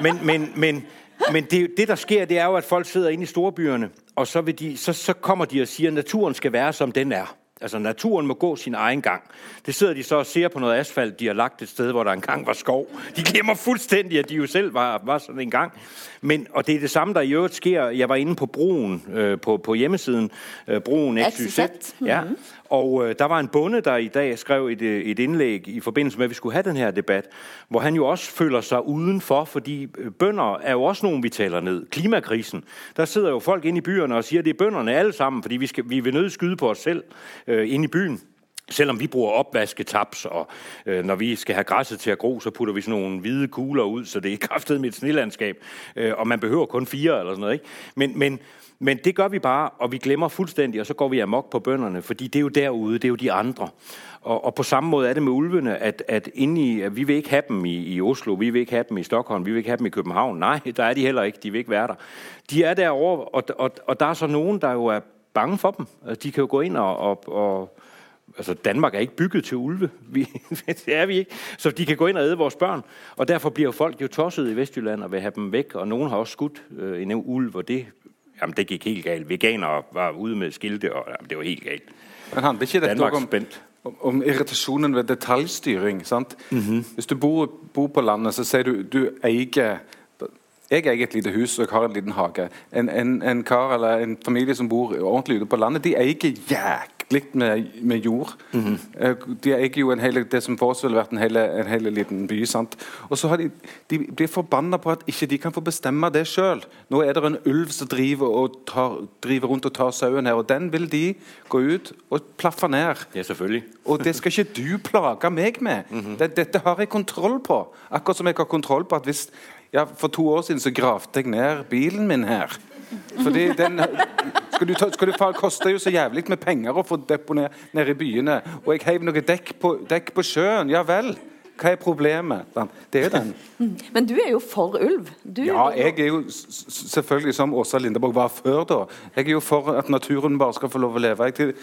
Men men, men, men det, det, der sker, det er jo, at folk sidder inde i storbyerne, og så, vil de, så, så kommer de og siger, at naturen skal være, som den er. Altså, naturen må gå sin egen gang. Det sidder de så og ser på noget asfalt, de har lagt et sted, hvor der engang var skov. De glemmer fuldstændig, at de jo selv var, var sådan en gang. Men, og det er det samme, der i øvrigt sker. Jeg var inde på broen, øh, på, på hjemmesiden, øh, broen XYZ. Ja. Og øh, der var en bonde, der i dag skrev et, øh, et indlæg i forbindelse med, at vi skulle have den her debat, hvor han jo også føler sig udenfor, fordi øh, bønder er jo også nogen, vi taler ned. Klimakrisen, der sidder jo folk inde i byerne og siger, at det er bønderne alle sammen, fordi vi, skal, vi vil nødt skyde på os selv øh, inde i byen. Selvom vi bruger opvasketaps, og øh, når vi skal have græsset til at gro, så putter vi sådan nogle hvide kugler ud, så det er kraftet med et snelandskab. Øh, og man behøver kun fire eller sådan noget. Ikke? Men, men, men det gør vi bare, og vi glemmer fuldstændig, og så går vi amok på bønderne, fordi det er jo derude, det er jo de andre. Og, og på samme måde er det med ulvene, at, at, inde i, at vi vil ikke have dem i, i Oslo, vi vil ikke have dem i Stockholm, vi vil ikke have dem i København. Nej, der er de heller ikke, de vil ikke være der. De er derovre, og, og, og der er så nogen, der jo er bange for dem. De kan jo gå ind og, og, og Altså, Danmark er ikke bygget til ulve. Vi, det er vi ikke. Så de kan gå ind og æde vores børn. Og derfor bliver folk jo tosset i Vestjylland og vil have dem væk. Og nogen har også skudt øh, en ulv, og det, jamen, det gik helt galt. Veganere var ude med skilte, og jamen, det var helt galt. Men handler ikke dette Danmark om, spændt. om, om irritasjonen ved detaljstyring? sant? Hvis du bor, bor på landet, så sier du du eier jeg eier et lite hus og jeg har en liten hage. En, en, en kar eller en familie som bor ordentlig ute på landet, de eier jæklig med, med jord. Eh, De eier jo en hele, det som for oss ville vært en hele, en hele liten by. sant? Og så har de, de blir forbanna på at ikke de kan få bestemme det sjøl. Nå er det en ulv som driver, og tar, driver rundt og tar sauen her, og den vil de gå ut og plaffe ned. Ja, selvfølgelig. Og det skal ikke du plage meg med. det, dette har jeg kontroll på. Akkurat som jeg har kontroll på at hvis ja, For to år siden så gravde jeg ned bilen min her. Fordi den, Skal du ta, skal du, det koster jo så jævlig med penger å få deponert nede i byene. Og jeg heiv noe dekk på, dekk på sjøen. Ja vel. Hva er problemet? Det er jo den. Men du er jo for ulv. Du Ja, jeg er jo selvfølgelig, som Åsa Lindeborg var før da, jeg er jo for at naturen bare skal få lov å leve. Jeg,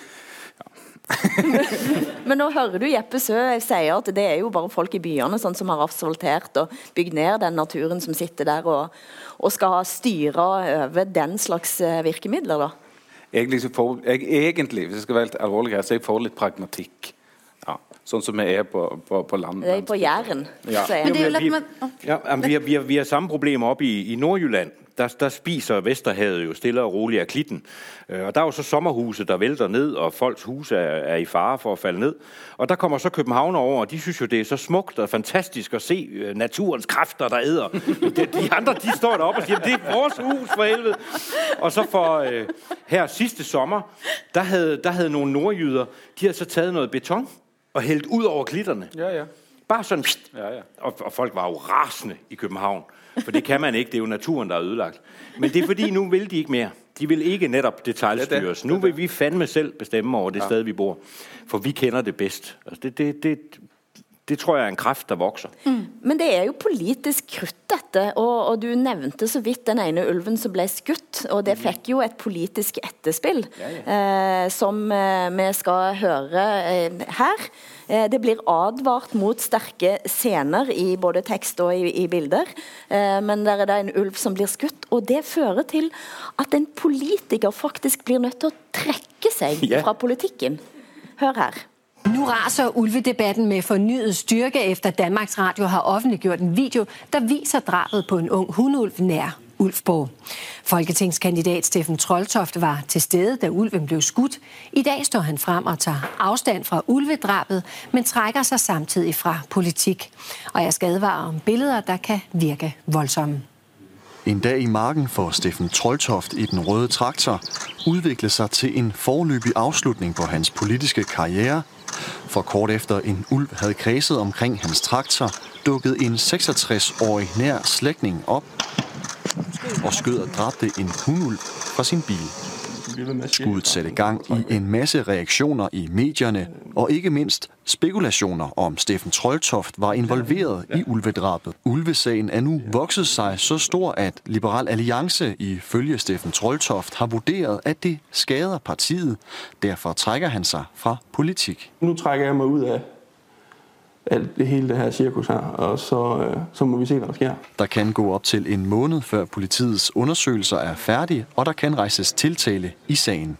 Men nå hører du Jeppe Sø sier at det er jo bare folk i byene sånn, som har asfaltert og bygd ned den naturen som sitter der og, og skal styre over den slags eh, virkemidler. da. egentlig, for, jeg, egentlig, hvis jeg skal være litt alvorlig her, så er jeg for litt pragmatikk. Sånn som vi er på, på, på land. Det er på Jæren. Ja. Men det er jo lett med- Ja, vi, har, vi, har, vi har samme problem oppe i, i Nordjylland. Der, der spiser Vesterhavet jo stille og rolig av klitten. Øh, Og der er jo så sommerhuset der vælter ned, og folks hus er, er i fare for at falle ned. Og der kommer så København over, og de synes jo, det er så smukt og fantastisk at se øh, naturens kræfter, der æder. De, de andre, de står deroppe og sier det er vores hus for helvede. Og så for øh, her sidste sommer, der havde, der hadde noen nordjyder, de havde så taget noe beton og hældt ud over klitterne. Ja, ja. Bare sådan, Ja, ja. og, og folk var jo rasende i København. For det kan man ikke, det er jo naturen, der er ødelagt. Men det er fordi, nu vil de ikke mere. De vil ikke netop detaljstyres. Nu vil vi fandme selv bestemme over det Ja. sted, vi bor. For vi kender det bedst. Altså det, det, det, det tror jeg er en kraft, der vokser. Men det er jo politisk krutt, dette. Og, og du nevnte så vidt den ene ulven som ble skutt. Og det fikk jo et politisk etterspill, eh, som eh, vi skal høre eh, her. Eh, det blir advart mot sterke scener i både tekst og i, i bilder. Eh, men der er det en ulv som blir skutt, og det fører til at en politiker faktisk blir nødt til å trekke seg yeah. fra politikken. Hør her. Nu raser ulvedebatten med fornyet styrke efter Danmarks Radio har offentliggjort en video, der viser drabet på en ung hundulv nær Ulfborg. Folketingskandidat Steffen Troldtoft var til stede, da ulven blev skudt. I dag står han frem og tager afstand fra ulvedrabet, men trækker sig samtidig fra politik. Og jeg skal advare om billeder, der kan virke voldsomme. En dag i marken for Steffen Troldtoft i den røde traktor udviklede sig til en forløbig afslutning på hans politiske karriere. For kort efter en ulv havde kredset omkring hans traktor, dukkede en 66-årig nær slægtning op og skød og dræbte en hundulv fra sin bil. Skuddet satte gang i en masse reaktioner i medierne, og ikke mindst spekulationer om Steffen Troldtoft var involveret i ulvedrabet. Ulvesagen er nu vokset sig så stor, at Liberal Alliance ifølge Steffen Troldtoft har vurderet, at det skader partiet. Derfor trækker han sig fra politik. Nu trækker jeg mig ud af alt det hele det her cirkus her, og så, øh, så må vi se, hvad der sker. Der kan gå op til en måned, før politiets undersøgelser er færdige, og der kan rejses tiltale i sagen.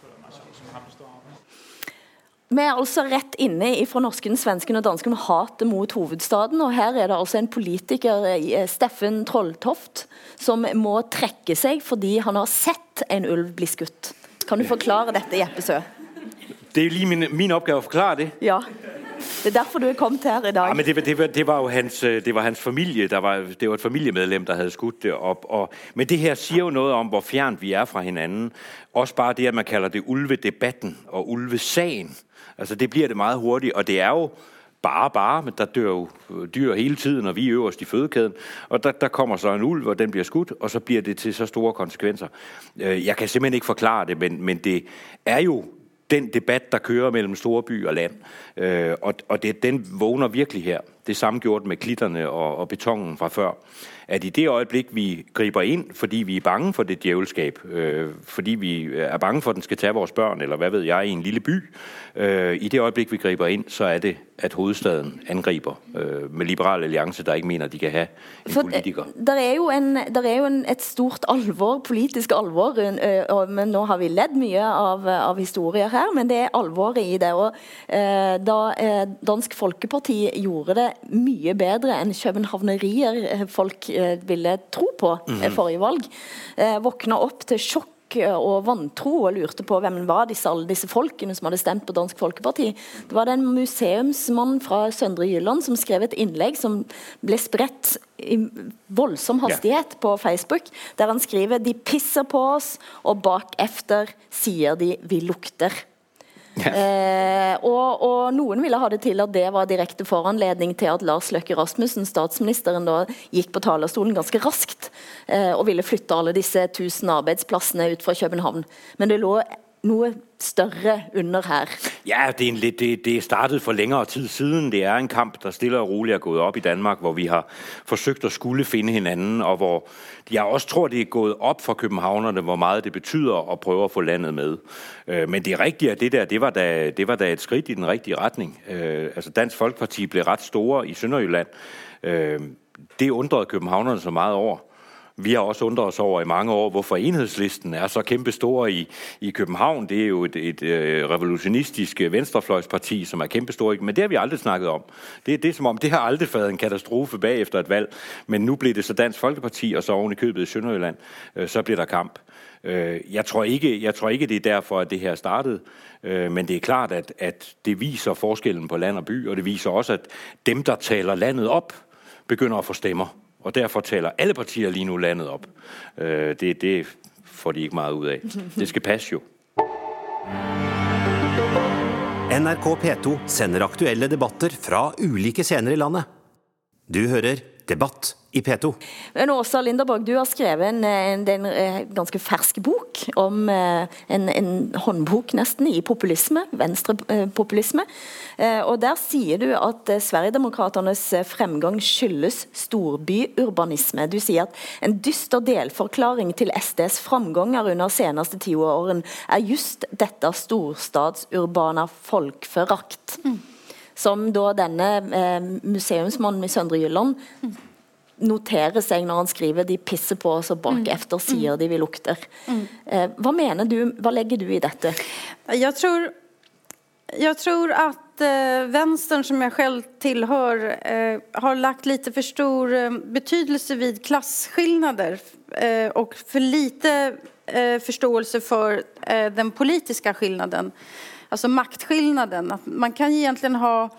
Vi er altså rett inne fra norsken, svensken og dansken med hatet mot hovedstaden. Og her er det altså en politiker, eh, Steffen Trolltoft, som må trekke seg fordi han har sett en ulv bli skutt. Kan du forklare dette, Jeppe Sø? Det er jo lige min, min oppgave å forklare det. Ja. Det er derfor du er kommet her i dag. Ja, men det, det, var, det var jo hans, øh, det var hans familie, der var, det var et familiemedlem, der hadde skutt det opp. Og, men det her sier jo noe om, hvor fjernt vi er fra hinanden. Også bare det, at man kalder det ulvedebatten og ulvesagen. Altså det blir det veldig hurtig. og det er jo bare, bare, men der dør jo øh, dyr hele tiden, og vi er øverst i fødekæden. Og der, der kommer så en ulv, og den blir skudt, og så blir det til så store konsekvenser. Øh, Jeg kan simpelthen ikke forklare det, men, men det er jo den debat, der kører mellem storby og land. Øh, og, og det, den vågner virkelig her. Det samme gjort med klitterne og, og betongen fra før. At i det øjeblik, vi griber ind, fordi vi er bange for det djævelskab, øh, fordi vi er bange for, at den skal tage vores børn, eller hvad ved jeg, i en lille by, øh, i det øjeblik, vi griber ind, så er det, at hovedstaden angriber øh, med Liberal Alliance, der ikke mener, de kan have en For politiker. der er jo, en, der er jo en, et stort alvor, politisk alvor, øh, og, men nå har vi ledd mye av, av historier her, men det er alvoret i det. Og, øh, da øh, Dansk Folkeparti gjorde det mye bedre enn københavnerier eh, folk ville tro på mm -hmm. forrige valg, eh, våkna opp til sjokk eh, og vantro og lurte på hvem var disse, alle disse folkene som hadde stemt på Dansk Folkeparti. Det var det en museumsmann fra Søndre Jylland som skrev et innlegg som ble spredt i voldsom hastighet på Facebook, der han skriver de pisser på oss, og bak efter sier de vi lukter. Eh, og, og noen ville ha det til at det var direkte foranledning til at Lars Løkke Rasmussen, statsministeren, da gikk på talerstolen ganske raskt eh, og ville flytte alle disse tusen arbeidsplassene ut fra København. Men det lå noe større under her. Ja, det, er en det, det startet for længere tid siden. Det er en kamp, der stille og rolig er gået opp i Danmark, hvor vi har forsøgt at skulle finne hinanden, og hvor jeg også tror, det er gået opp for københavnerne, hvor mye det betyder å prøve å få landet med. Øh, men det er rigtigt, at det der, det var da, det var da et skridt i den riktige retning. Øh, altså Dansk Folkeparti ble rett store i Sønderjylland. Øh, det undrede københavnerne så mye over. Vi har også undret os over i mange år, hvorfor enhedslisten er så kæmpe stor i, i København. Det er jo et, et, et revolutionistisk venstrefløjsparti, som er kæmpe stor, men det har vi aldrig snakket om. Det, det er som om, det har aldrig været en katastrofe bagefter et valg, men nu blev det så Dansk Folkeparti, og så oven i købet i Sønderjylland, så blir der kamp. Jeg tror, ikke, jeg tror ikke, det er derfor, at det her startede, men det er klart, at, at det viser forskellen på land og by, og det viser også, at dem, der taler landet op, begynder at få stemmer. Og derfor taler alle partier lige nu landet op. Øh, det, det får de ikke meget ud af. Det skal passe jo. NRK P2 sender aktuelle debatter fra ulike scener i landet. Du hører Debatt i P2. Men Åsa Linderborg, du har skrevet en, en, en, en ganske fersk bok om en, en håndbok nesten i populisme, venstrepopulisme. Og der sier du at Sverigedemokraternes fremgang skyldes storbyurbanisme. Du sier at en dyster delforklaring til SDs framganger under seneste tiåren er just dette storstadsurbana folkforakt. Mm som da denne eh, museumsmannen i Søndre Jylland noterer seg når han skriver 'de pisser på oss og bak efter sier de vi lukter'. Mm. Eh, hva mener du, hva legger du i dette? Jeg tror, jeg tror at eh, vänstern som jeg selv tilhører eh, har lagt litt for stor eh, betydelse vid klasskillnader eh, og for lite eh, forståelse for eh, den politiske skillnaden Altså maktskillnaden. Man kan egentlig ha,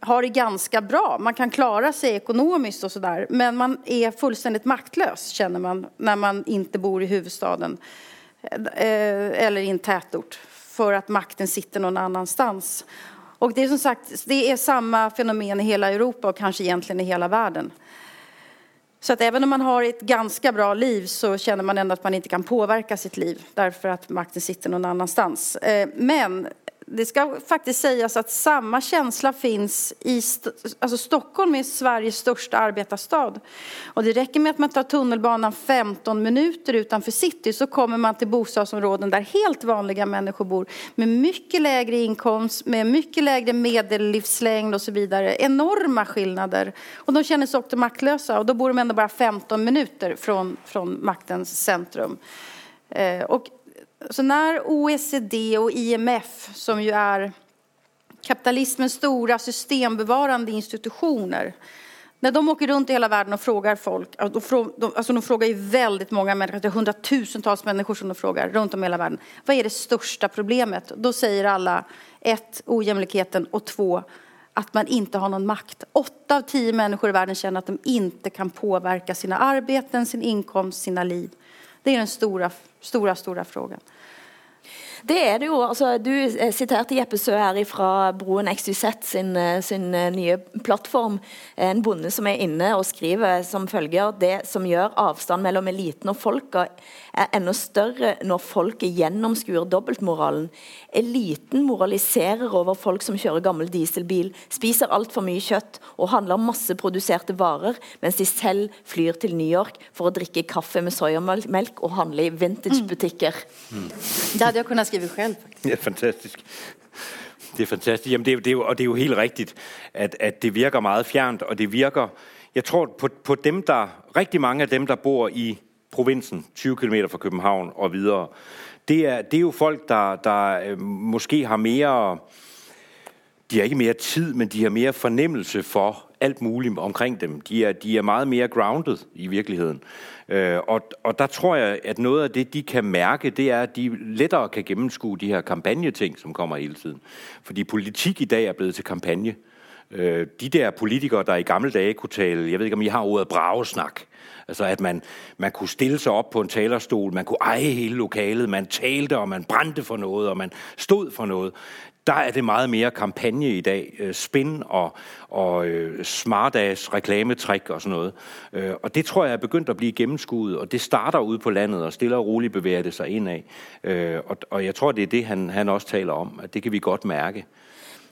ha det ganske bra. Man kan klara økonomisk, og så der, Men man er fullstendig maktløs kjenner man når man ikke bor i huvudstaden eh, eller i en tettort, for at makten sitter noen annanstans. Og det er som sagt, det er samme fenomen i hele Europa og kanskje egentlig i hele världen. Så att även om man har ett ganska bra liv så känner man ändå att man inte kan påverka sitt liv därför att makten sitter någon annanstans. Eh, men det ska faktiskt sägas att samma känsla finns i alltså Stockholm är Sveriges största arbetarstad. Och det räcker med att man tar tunnelbanan 15 minuter utanför city så kommer man till bostadsområden där helt vanliga människor bor med mycket lägre inkomst, med mycket lägre medellivslängd och så vidare. Enorma skillnader. Och de känner sig också maktlösa och då bor de ändå bara 15 minuter från, från maktens centrum. Eh, och så når OECD og IMF, som jo er kapitalismens store systembevarande institutioner, när de åker rundt i hele verden og frågar folk, alltså de frågar ju väldigt många människor, det är hundratusentals människor som de frågar rundt om i hele verden. Hva er det største problemet? Da sier alle ett, ojämlikheten og två, at man ikke har noen makt. Åtte av tio människor i verden känner at de ikke kan påverka sine arbeten, sin inkomst, sina liv. Det er den store, stora, stora frågan. Det er det jo. altså Du eh, siterte Jeppe Sø her fra Broen XYZ sin, eh, sin eh, nye plattform. En bonde som er inne og skriver som følger det som gjør avstand mellom eliten og folka er enda større når folket gjennomskuer dobbeltmoralen. Eliten moraliserer over folk som kjører gammel dieselbil, spiser altfor mye kjøtt og handler masseproduserte varer, mens de selv flyr til New York for å drikke kaffe med soyamelk og handle i vintagebutikker. Mm. Da hadde jeg kunnet skrive selv. Faktisk. Ja, fantastisk. Det er fantastisk. Jamen, det er, det er jo, og det er jo helt rigtigt, at, at det virker meget fjernt, og det virker... Jeg tror på, på dem, der... Rigtig mange af dem, der bor i provinsen, 20 km fra København og videre, det er, det er jo folk, der, der øh, måske har mere... De har ikke mere tid, men de har mere fornemmelse for alt muligt omkring dem. De er, de er meget mere grounded i virkeligheden. Øh, og, og der tror jeg, at noget af det, de kan mærke, det er, at de lettere kan gennemskue de her kampagneting, som kommer hele tiden. Fordi politik i dag er blevet til kampagne. Øh, de der politikere, der i gamle dage kunne tale, jeg ved ikke, om I har ordet bragesnak, Altså at man, man kunne stille sig op på en talerstol, man kunne eje hele lokalet, man talte og man brændte for noget, og man stod for noget. Der er det meget mere kampagne i dag. Øh, spin og, og øh, smartass, reklametrik og sådan noget. Øh, og det tror jeg er begyndt at blive gennemskuet, og det starter ude på landet, og stille og roligt bevæger det sig indad. Og, og jeg tror, det er det, han, han også taler om, at det kan vi godt mærke.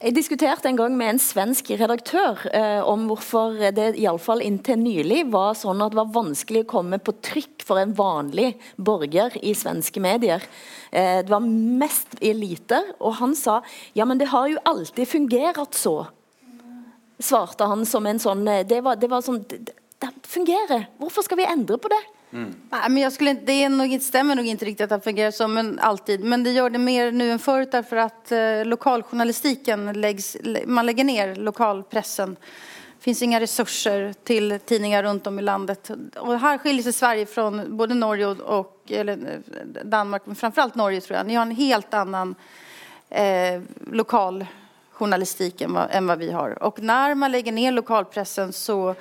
Jeg diskuterte en gang med en svensk redaktør eh, om hvorfor det i alle fall inntil nylig var sånn at det var vanskelig å komme på trykk for en vanlig borger i svenske medier. Eh, det var mest eliter, og han sa ja, men det har jo alltid fungert så. Svarte han som en sånn eh, Det var, det var sånn det, det fungerer. Hvorfor skal vi endre på det? Mm. Nej, men jag skulle, det är nog, stämmer nog inte riktigt att det fungerar så, men alltid. Men det gör det mer nu än förut därför att eh, lokaljournalistiken läggs, man lägger ner lokalpressen. Det finns inga resurser till tidningar runt om i landet. Och här skiljer sig Sverige från både Norge och, eller, eh, Danmark, men framförallt Norge tror jag. Ni har en helt annan eh, lokal än än vad vi har. Och när man lägger ner lokalpressen så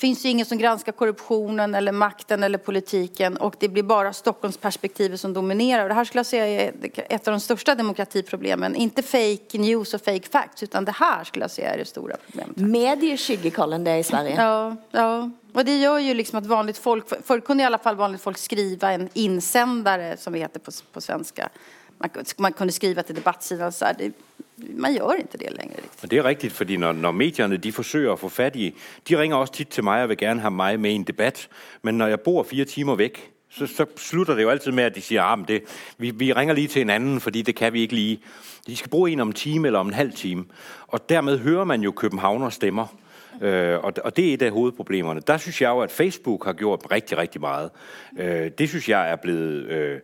finns ju ingen som granskar korruptionen eller makten eller politiken och det blir bara Stockholmsperspektivet som dominerar. Och det här skulle jag säga är ett av de största demokratiproblemen. Inte fake news och fake facts utan det här skulle jag säga är det stora problemet. Medieskygge kaller en det i Sverige. Ja, ja. Och det gör ju liksom att vanligt folk, förr kunde i alla fall vanligt folk skriva en insändare som det heter på, på svenska. Man, man kunde skriva till debattsidan så här. Det, man gjør ikke det lenger. Og det er riktig, fordi når, når medierne de forsøger å få fat i, de ringer også tit til meg og vil gjerne ha meg med i en debatt, men når jeg bor fire timer vekk så, så slutter det jo alltid med, at de sier at ah, vi, vi ringer lige til en annen, fordi det kan vi ikke lige. De skal bruke en om en time eller om en halv time. Og dermed hører man jo københavner stemmer. Uh, og, det er et av hovedproblemerne. Der synes jeg jo, at Facebook har gjort rigtig, rigtig meget. Uh, det synes jeg er blevet... Uh,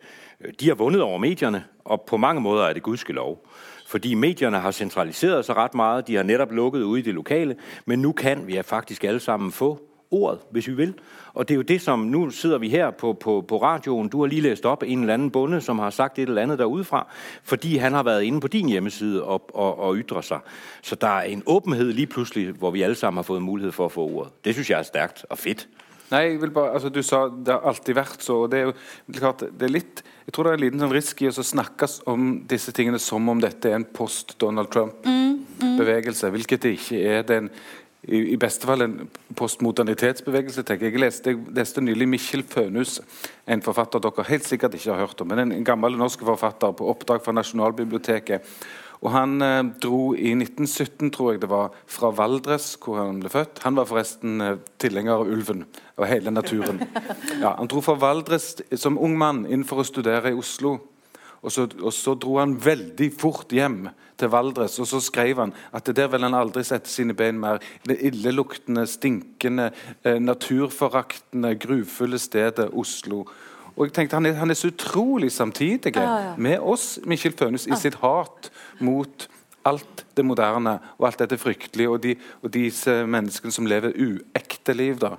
de har vundet over medierne, og på mange måter er det gudskelov. Fordi medierne har centraliseret sig ret meget. De har netop lukket ude i det lokale. Men nu kan vi faktisk alle sammen få ordet, hvis vi vil. Og det er jo det, som nu sidder vi her på, på, på radioen. Du har lige læst op en eller anden bonde, som har sagt et eller andet derudefra, fordi han har været inde på din hjemmeside og, og, og ytre sig. Så der er en åbenhed lige pludselig, hvor vi alle sammen har fået mulighed for at få ordet. Det synes jeg er stærkt og fedt. Nei, jeg vil bare, altså Du sa det har alltid vært så. og det er jo det klart, det er litt, Jeg tror det er en liten sånn risk i å snakkes om disse tingene som om dette er en post-Donald Trump-bevegelse, hvilket det ikke er. Det er en, i, I beste fall en postmodernitetsbevegelse. tenker jeg. Jeg leste, jeg leste nylig Mikkjel Fønhus, en forfatter dere helt sikkert ikke har hørt om, men en, en gammel norsk forfatter på oppdrag fra Nasjonalbiblioteket. Og Han eh, dro i 1917, tror jeg det var, fra Valdres, hvor han ble født. Han var forresten eh, tilhenger av ulven og hele naturen. Ja, han dro fra Valdres som ung mann inn for å studere i Oslo. Og så, og så dro han veldig fort hjem til Valdres, og så skrev han at det der vil han aldri sette sine bein mer. Det illeluktende, stinkende, eh, naturforaktende, grufulle stedet Oslo. Og jeg tenkte Han er, han er så utrolig samtidig ah, ja. med oss, Mikkjel Fønhus, i sitt hat mot alt det moderne og alt dette fryktelige, og, de, og disse menneskene som lever uekte liv. da.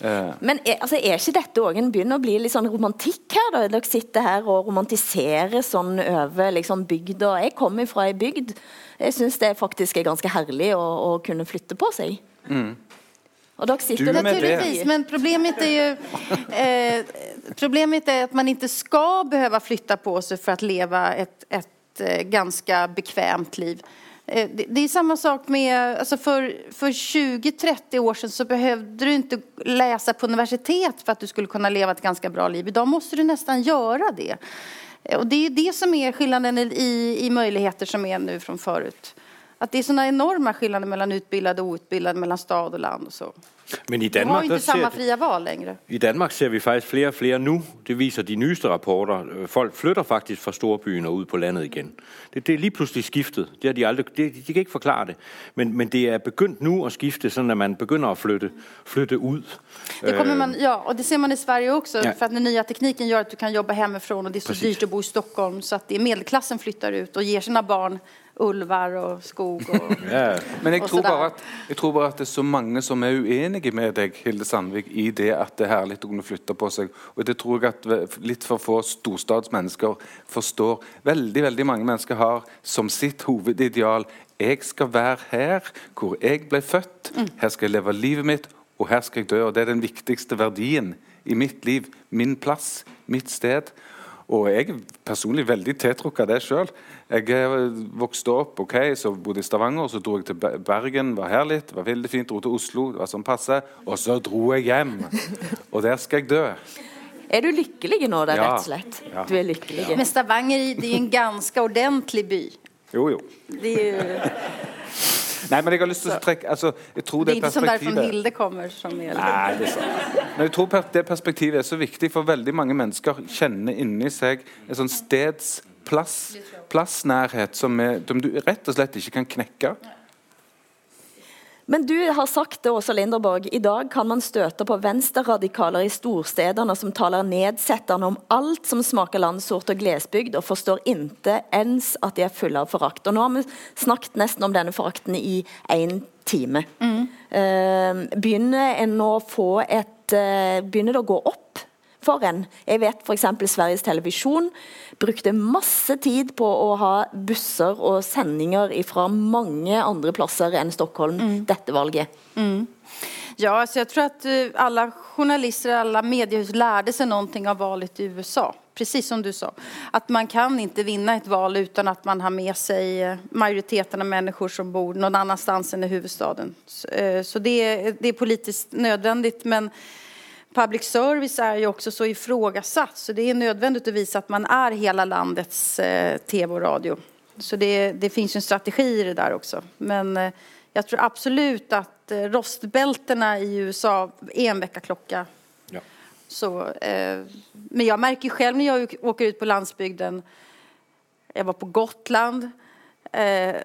Eh, Men er, altså, er ikke dette òg en begynner å bli litt sånn romantikk her? da? Dere sitter her og romantiserer sånn over liksom, bygda. Jeg kommer fra ei bygd. Jeg syns det faktisk er ganske herlig å, å kunne flytte på seg. mm. Och dock sitter det men problemet är ju eh, problemet är att man inte ska behöva flytta på sig för att leva ett, ett eh, ganska bekvämt liv. Eh, det, det är samma sak med, alltså för, för 20-30 år sedan så behövde du inte läsa på universitet för att du skulle kunna leva ett ganska bra liv. Idag måste du nästan göra det. Eh, Och det är det som är skillnaden i, i möjligheter som är nu från förut. Att det är sådana enorma skillnader mellan utbildade och outbildade, mellan stad och land och så. Men i har Danmark, ju der inte samma ser, fria val längre. I Danmark ser vi faktisk flere og flere nu. Det viser de nyeste rapporter. Øh, Folk flytter faktisk fra storbyen og ud på landet igen. Det, det er lige pludselig skiftet. Det har de, aldrig, det, de kan ikke forklare det. Men, men det er begyndt nu at skifte, sådan at man begynder at flytte, flytte ud. Det kommer Øh, man, ja, og det ser man i Sverige også, Ja. for at den nye tekniken gjør at du kan jobbe hjemmefra, og det er så Precis. dyrt å bo i Stockholm. Så at det medelklassen flytter ut og gir sine barn ulvar og skog. og yeah. Men jeg tror, bare at, jeg tror bare at det er så mange som er uenige med deg, Hilde Sandvik, i det at det er herlig å kunne flytte på seg. Og det tror jeg at litt for få storstadsmennesker forstår. Veldig veldig mange mennesker har som sitt hovedideal jeg skal være her hvor jeg ble født, her skal jeg leve livet mitt, og her skal jeg dø. Og Det er den viktigste verdien i mitt liv. Min plass, mitt sted. Og jeg er personlig veldig tiltrukket av det sjøl. Jeg eh, vokste opp ok, så bodde i Stavanger, så dro jeg til Bergen, var her litt, var veldig fint, dro til Oslo, det var sånn passe, og så dro jeg hjem. Og der skal jeg dø. Er du lykkelig nå, da, rett og slett? Ja. Du er lykkelig. Men Stavanger det er en ganske ordentlig by. Jo, jo. Det er ju, Nei, men jeg har lyst til å trekke altså, jeg tror det det inte som perspektivet Hilde kommer. Som Nei, det er sant. Men jeg tror det perspektivet er så viktig, for veldig mange mennesker kjenner inni seg en sånn stedsplass, plassnærhet som, er, som du rett og slett ikke kan knekke. Men du har sagt det, Åsa Linderborg. I dag kan man støte på venstreradikaler i storstedene som taler nedsettende om alt som smaker landsort og glesbygd, og forstår inte ens at de er fulle av forakt. Og nå har vi snakket nesten om denne forakten i én time. Mm. begynner en å få et eh, Begynner det å gå opp for en? Jeg vet f.eks. Sveriges Televisjon brukte masse tid på å ha busser og sendinger fra mange andre plasser enn Stockholm dette valget. Mm. Ja, altså jeg tror at alle alla journalister, alle mediehus lærte seg noe av valet i USA. Precis som du sa. at man kan ikke vinne et val uten at man har med sig eh, majoriteten av mennesker som bor noen annet sted enn i huvudstaden. Så, eh, det er det nødvendig. Men public service er jo også så ifrågasatt. Så det er nødvendig å vise at man er hele landets eh, tv og radio. Så det, det finns ju en strategi i det der også. Men eh, jeg tror absolut at eh, rostbältena i USA er en väckarklocka. Ja. Så, eh, men jeg merker selv når jeg åker ut på landsbygden. jeg var på Gotland. Eh,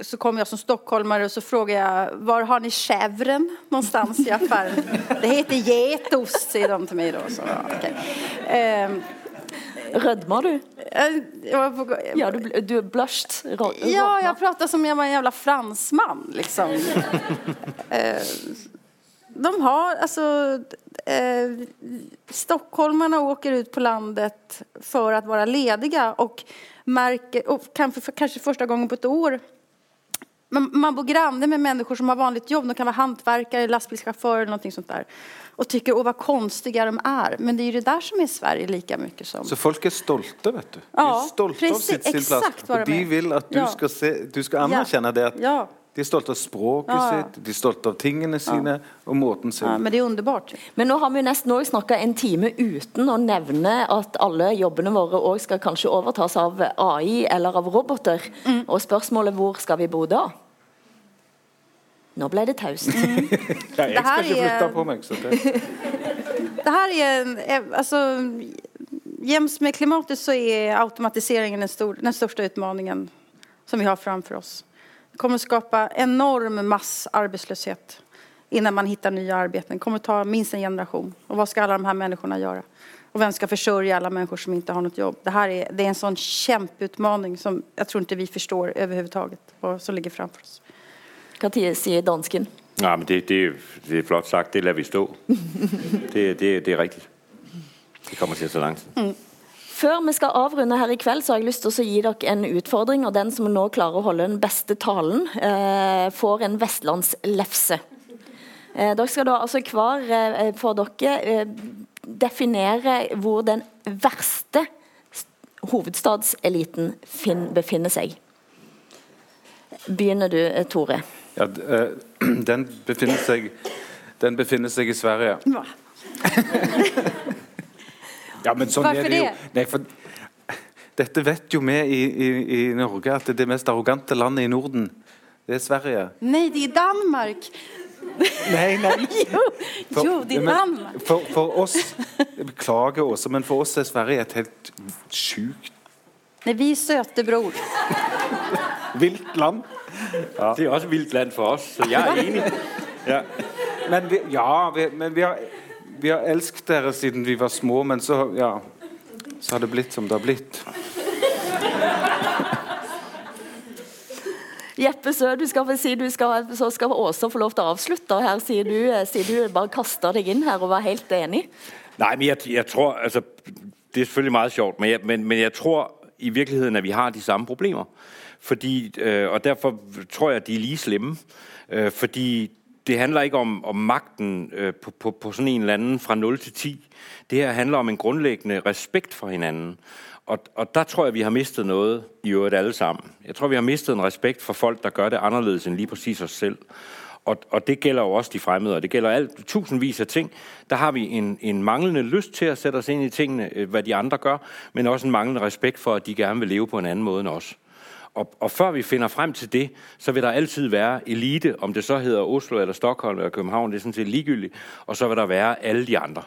så kom jag som stockholmare och så frågar jag var har ni chèvren någonstans i affären? Det heter getost säger de till mig då. Så, okay. okej. eh, Rødmer du? på, Ja, du, du blushed. Ro- Ja, jeg prater som jag var en jævla franskmann, liksom. eh, de har, altså eh, stockholmarna åker ut på landet for å være ledige. och märker, och kanske, för, kanske första gången på ett år man, man bor granne med människor som har vanligt jobb. De kan vara hantverkare, lastbilschaufförer eller någonting sånt där. Och tycker, åh vad konstiga de är. Men det är ju det där som är Sverige lika mycket som... Så folk er stolte, vet du. De är stolta precis, av sitt, sin plats. exakt vad Og de de vill vil at du Ja. skal, se, du skal anerkjenne det. At Ja. De er stolte av språket Ja. sitt, de er stolte av tingene sine og måten sin. Ja, men det er underbart. Men nå har vi nesten også snakket en time uten å nevne at alle jobbene våre også skal kanskje overtas av AI eller av roboter. Og spørsmålet hvor skal vi bo da? Nå ble det taust. Ja, jeg skal ikke flytte på meg. Så det. Det her er, er altså Jevnt med klimatet så er automatiseringen den, stor, den største utmaningen som vi har framfor oss. Kommer att skapa enorm massarbetslöshet innan man hittar nya arbeten. Det kommer att ta minst en generation. Och vad ska alla de här människorna göra? Och vem ska försörja alla människor som inte har något jobb? Det här är, det är en sån kämputmaning som jag tror inte vi förstår överhuvudtaget och som ligger framför oss. Hva sier dansken? Ja, men det, det, det er flott sagt. Det lader vi stå. Det, det, det er rigtigt. Det kommer til at tage lang tid. Før vi skal avrunde her i kveld, så har jeg lyst til å gi dere en utfordring. og Den som nå klarer å holde den beste talen, eh, får en vestlandslefse. Eh, dere skal da altså hver eh, for dere eh, definere hvor den verste hovedstadseliten fin, befinner seg. Begynner du, eh, Tore? Ja, eh, den, befinner seg, den befinner seg i Sverige. Ja, men sånn Hvorfor er det jo. Nei, for dette vet jo vi i, i, i Norge, at det det mest arrogante landet i Norden, det er Sverige. Nei, det er Danmark! Nei, nei. jo, jo, det er Danmark. For, for oss beklager også, men for oss er Sverige et helt sjukt Nei, vi søte bror. vilt land. Ja. Det er også vilt land for oss, så jeg er enig. Ja. Men vi, ja, vi, men vi har, vi har elsket dere siden vi var små, men så, ja, så har det blitt som det har blitt. Jeppe Sø, du skal få si du skal, så skal Åse få lov til å avslutte. Her sier du, eh, sier du bare kaster deg inn her og var helt enig. Nei, men jeg, jeg tror, altså, det er selvfølgelig meget sjovt, men jeg, men, men jeg tror i virkeligheden, at vi har de samme problemer. Fordi, øh, og derfor tror jeg, at de er lige slemme. Øh, fordi det handler ikke om, om magten øh, på, på, på sådan en eller anden fra 0 til 10. Det her handler om en grundlæggende respekt for hinanden. Og, og der tror jeg, vi har mistet noget i øvrigt alle sammen. Jeg tror, vi har mistet en respekt for folk, der gør det anderledes end lige præcis os selv. Og, og det gælder jo også de fremmede, og det gælder alt, tusindvis af ting. Der har vi en, en manglende lyst til at sætte os ind i tingene, øh, hvad de andre gør, men også en manglende respekt for, at de gerne vil leve på en anden måde end os. Og, og før vi finder frem til det, så vil der altid være elite, om det så hedder Oslo eller Stockholm eller København, det er sådan set ligegyldigt, og så vil der være alle de andre.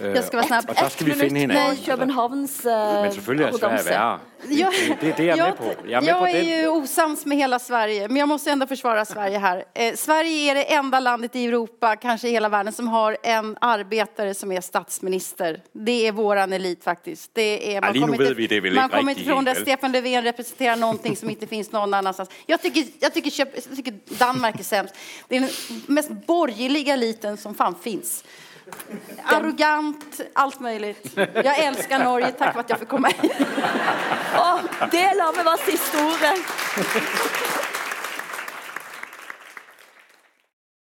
Øh, Jeg skal være snabb. Ett minutt med. Københavns uh, Men selvfølgelig er Sverige værre. Det, det, det er jeg med på. Jeg er, med jag på är det. ju osams med hela Sverige, men jag måste ändå försvara Sverige här. Eh, Sverige är det enda landet i Europa, kanskje i hele verden, som har en arbetare som er statsminister. Det er våran elit faktisk. Det är, Ja, kommer inte- vi det man kommer inte det. Stefan Löfven representerer noe som ikke finns någon annanstans. Jeg tycker, jag, tycker, jag tycker Danmark är sämst. Det er den mest borgerliga eliten som fan finns. Arrogant, alt mulig. Jeg elsker Norge, Takk for at jeg fikk komme hit. Oh, det lar vi være siste ordet.